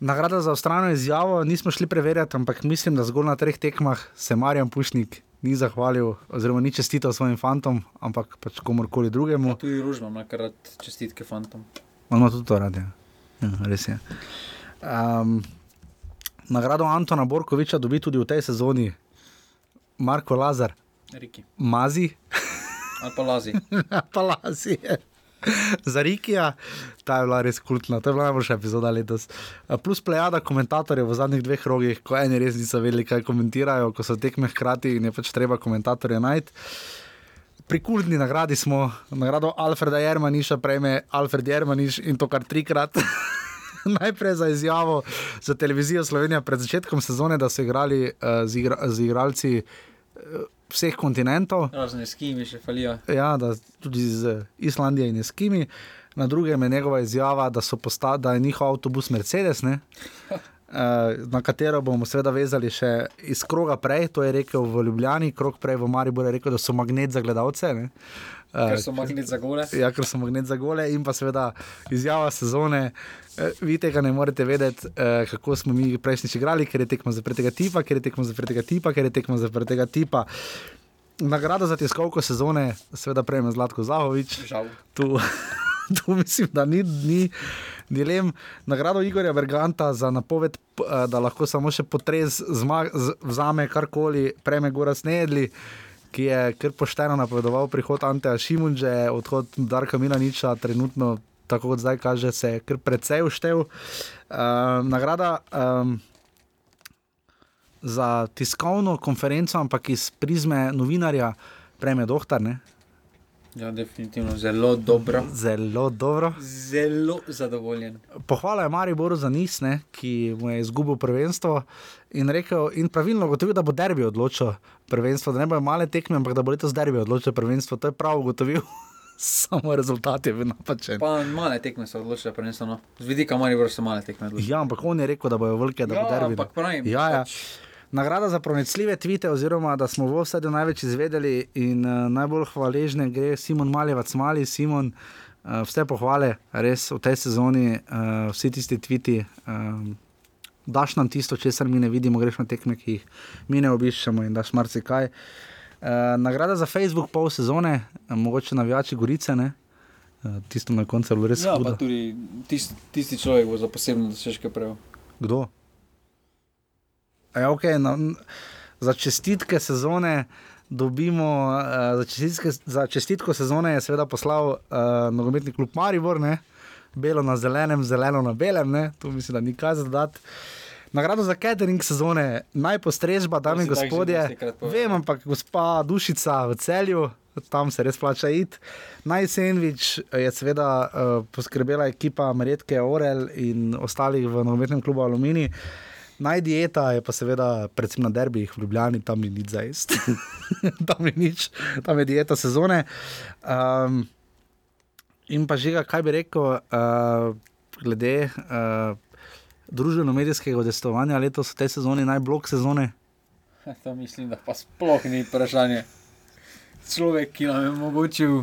Nagrada za ustrajno izjavo nismo šli preverjati, ampak mislim, da zgolj na treh tekmah se Marjan Pušnik ni zahvalil, oziroma ni čestital svojim fantom, ampak pač komorkoli drugemu. Tudi ružno, nakrat čestitke fantom. On ima tudi to rad. Ja. Ja, res je. Um, nagrado Antona Borkoviča dobi tudi v tej sezoni Marko Lazar, Riki. Mazi, Ali pa lazi. pa Lazi. Za Rikija, ta je bila res kultna, to je bila najboljša epizoda letos. Plus plejada komentatorjev v zadnjih dveh rogih, ko eni res niso vedeli, kaj komentirajo, ko so tekme hkrati in je pač treba komentatorje najti. Pri kultni nagradi smo, nagrado Alfreda Jermaniša prejme Alfred Jermaniš in to kar trikrat. Najprej za izjavo za televizijo Slovenija pred začetkom sezone, da so igrali uh, z, igra, z igralci uh, vseh kontinentov. Razne skimi še falijo. Ja, da tudi z Islandije in Eskimi. Na drugem je njegova izjava, da, so posta, da je njihov avtobus Mercedes, ne? Eh, na katero bomo seveda vezali še iz kroga prej, to je rekel v Ljubljani, krog prej v Mariboru je rekel, da so magnet za gledalce. ne. Eh, Ker so magnet za gole. Ja, ker so magnet za gole in pa seveda izjava sezone. Eh, Vi tega ne morete vedeti, eh, kako smo mi prejšnjič igrali, ker je tekmo zaprtega tipa, ker je tekmo zaprtega tipa, ker je tekmo zaprtega tipa. Nagrado za tiskovko sezone, seveda prejme Zlatko Zahovič. Žal. Tu, tu mislim, da ni, ni dilem. Nagrado Igorja Berganta za napoved, da lahko samo še potres zma- z- vzame karkoli, prejme Gora Snedli. Ki je kar pošteno napovedoval prihod Anteja Šimunže, odhod Darka Milaniča, trenutno, tako kot zdaj kaže, se je kar precej uštev. Uh, nagrada um, za tiskovno konferenco, ampak iz prizme novinarja, prejme Dohtar, ne? Ja, definitivno zelo dobro. zelo dobro. Zelo zadovoljen. Pohvala je Mariboru za Nis, ne, ki mu je izgubil prvenstvo in, rekel, in pravilno ugotovil, da bo derbi odločil prvenstvo, da ne bojo male tekme, ampak da bo letos derbi odločil prvenstvo. To je prav ugotovil, samo rezultat je bil napačen. Pa male tekme so odločile, prvenstveno. Z vidika Maribor so male tekme odločile. Ja, ampak on je rekel, da bojo velike, da Ja, bo derbi. ampak pravim, Ja, ja. pač- Nagrada za pronicljive tvite, oziroma da smo v vsej največ izvedeli in uh, najbolj hvaležne gre Simon Maljevac, mali Simon. Uh, vse pohvale, res v tej sezoni, uh, vsi tisti tviti, um, daš nam tisto, česar mi ne vidimo, greš na tekme, ki jih mi ne obiščemo in daš marsikaj. Uh, nagrada za Facebook pol sezone, mogoče navijači Gorice, ne? Uh, tisto na koncu je bilo res Ja, hudo. pa tudi tisti, tisti človek bo za posebno dosežke prejel. Kdo? Ja, okay, na, n- za čestitke sezone dobimo, uh, za, čestitke, za čestitko sezone je seveda poslal uh, nogometni klub Maribor, ne? belo na zelenem, zeleno na belem, ne? tu mislim, da ni kaj zadati. Nagrado za catering sezone, najpostrežba, dame in gospodje. Vem, ampak gospa Dušica v celju, tam se res plača iti. Naj sandvič je seveda uh, poskrbela ekipa Marjetke Orel in ostalih v nogometnem klubu Alumini. Naj dieta je pa seveda, predvsem na derbijih v Ljubljani, tam ni nič za jesti. tam je nič, tam je dieta sezone. Um, in pa žiga, kaj bi rekel, uh, glede uh, družbeno-medijskega udestovanja letos v tej sezoni, najblok sezone. To mislim, da pa sploh ni vprašanje. Človek, ki nam je omogočil,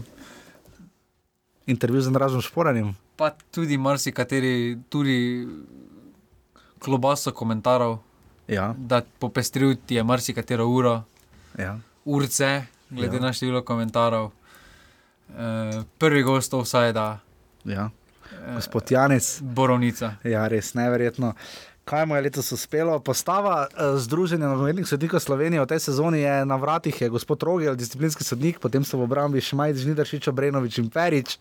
Intervju z Andražom Šporanjem. pa tudi marsikateri, tudi klobaso komentarjev, Ja, da popestril ti je marsikatero uro, ja. urce, glede Ja. na število komentarjev. E, prvi gost offsajda, ja. Gospod Janes. borovnica. Ja, res neverjetno. Kaj mu je letos uspelo? Postava uh, Združenja nogometnih sodnikov Slovenije v tej sezoni je na vratih, je gospod Rogel, disciplinski sodnik, potem so v obrambi Šmajc, Žnidaršič, Obrenovič in Perič,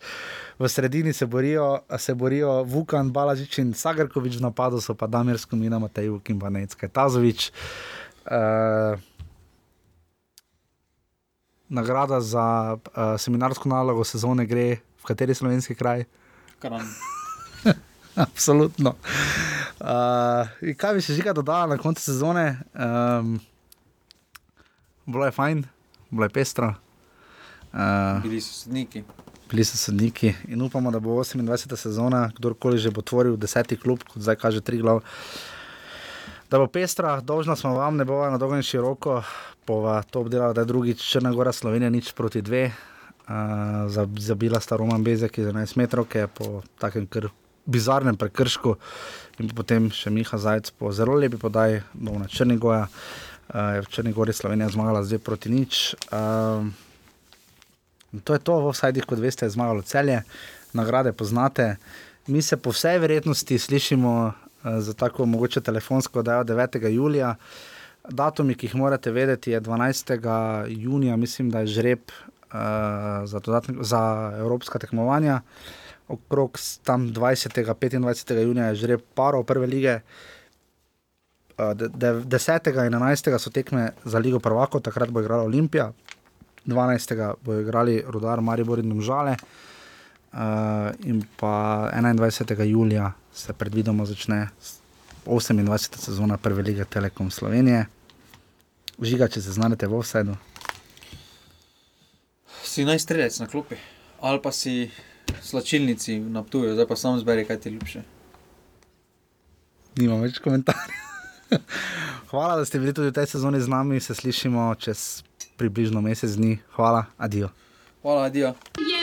v sredini se borijo, se borijo Vukan, Balažič in Sagrkovič, v napadu so pa Damir Skomina, Matej Vuk in Vanecka Tazovič. Uh, nagrada za uh, seminarsko nalogo sezone gre v kateri slovenski kraj? Kran. Absolutno. Uh, kaj bi še žiga dodala na koncu sezone? Um, bilo je fajn, bilo je pestro. Uh, Bili so sodniki. bili so sodniki in upamo, da bo 28. sezona, kdorkoli že bo tvoril deseti klub, kot zdaj kaže tri glav. Da bo pestra, dolžna smo vam, ne bo na dolgo in široko, bova to obdelala, da je drugič Črna Gora Slovenija nič proti dve. Uh, za- zabila sta Roman Bezek iz 11 metrov, po takem kar bizarnem prekršku, in potem še Miha Zajec po zelo lepi podaji, dol na Črnigoja. Uh, je v Črni Gori Slovenija zmagala zdaj proti nič. Uh, to je to, v vsajdih, kot veste, je zmagalo celje, nagrade poznate. Mi se po vsej verjetnosti slišimo uh, za tako mogoče telefonsko, da je 9. julija. Datumi, ki jih morate vedeti, je 12. junija, mislim, da je žreb uh, za, dodatne, za evropska tekmovanja. Okrog tam 20. 25. junija je žreb parov prve lige. Uh, de, de, 10. in 11. so tekme za Ligo Prvako, takrat bo igrala Olimpija, 12. bodo igrali Rudar, Maribor in Domžale. Uh, in pa 21. julija se predvidoma začne s- 28. sezona Prve lige Telekom Slovenije. Žiga, če se znajdete v offsetu. Si naj strelec na klopi, ali pa si slačilnici na tuju, zdaj pa sam zberi, kaj ti je ljubše. Nimam več komentarjev. Hvala, da ste bili tudi v tej sezoni z nami. Se slišimo čez približno mesec dni. Hvala, adijo. Hvala, adijo. Yeah.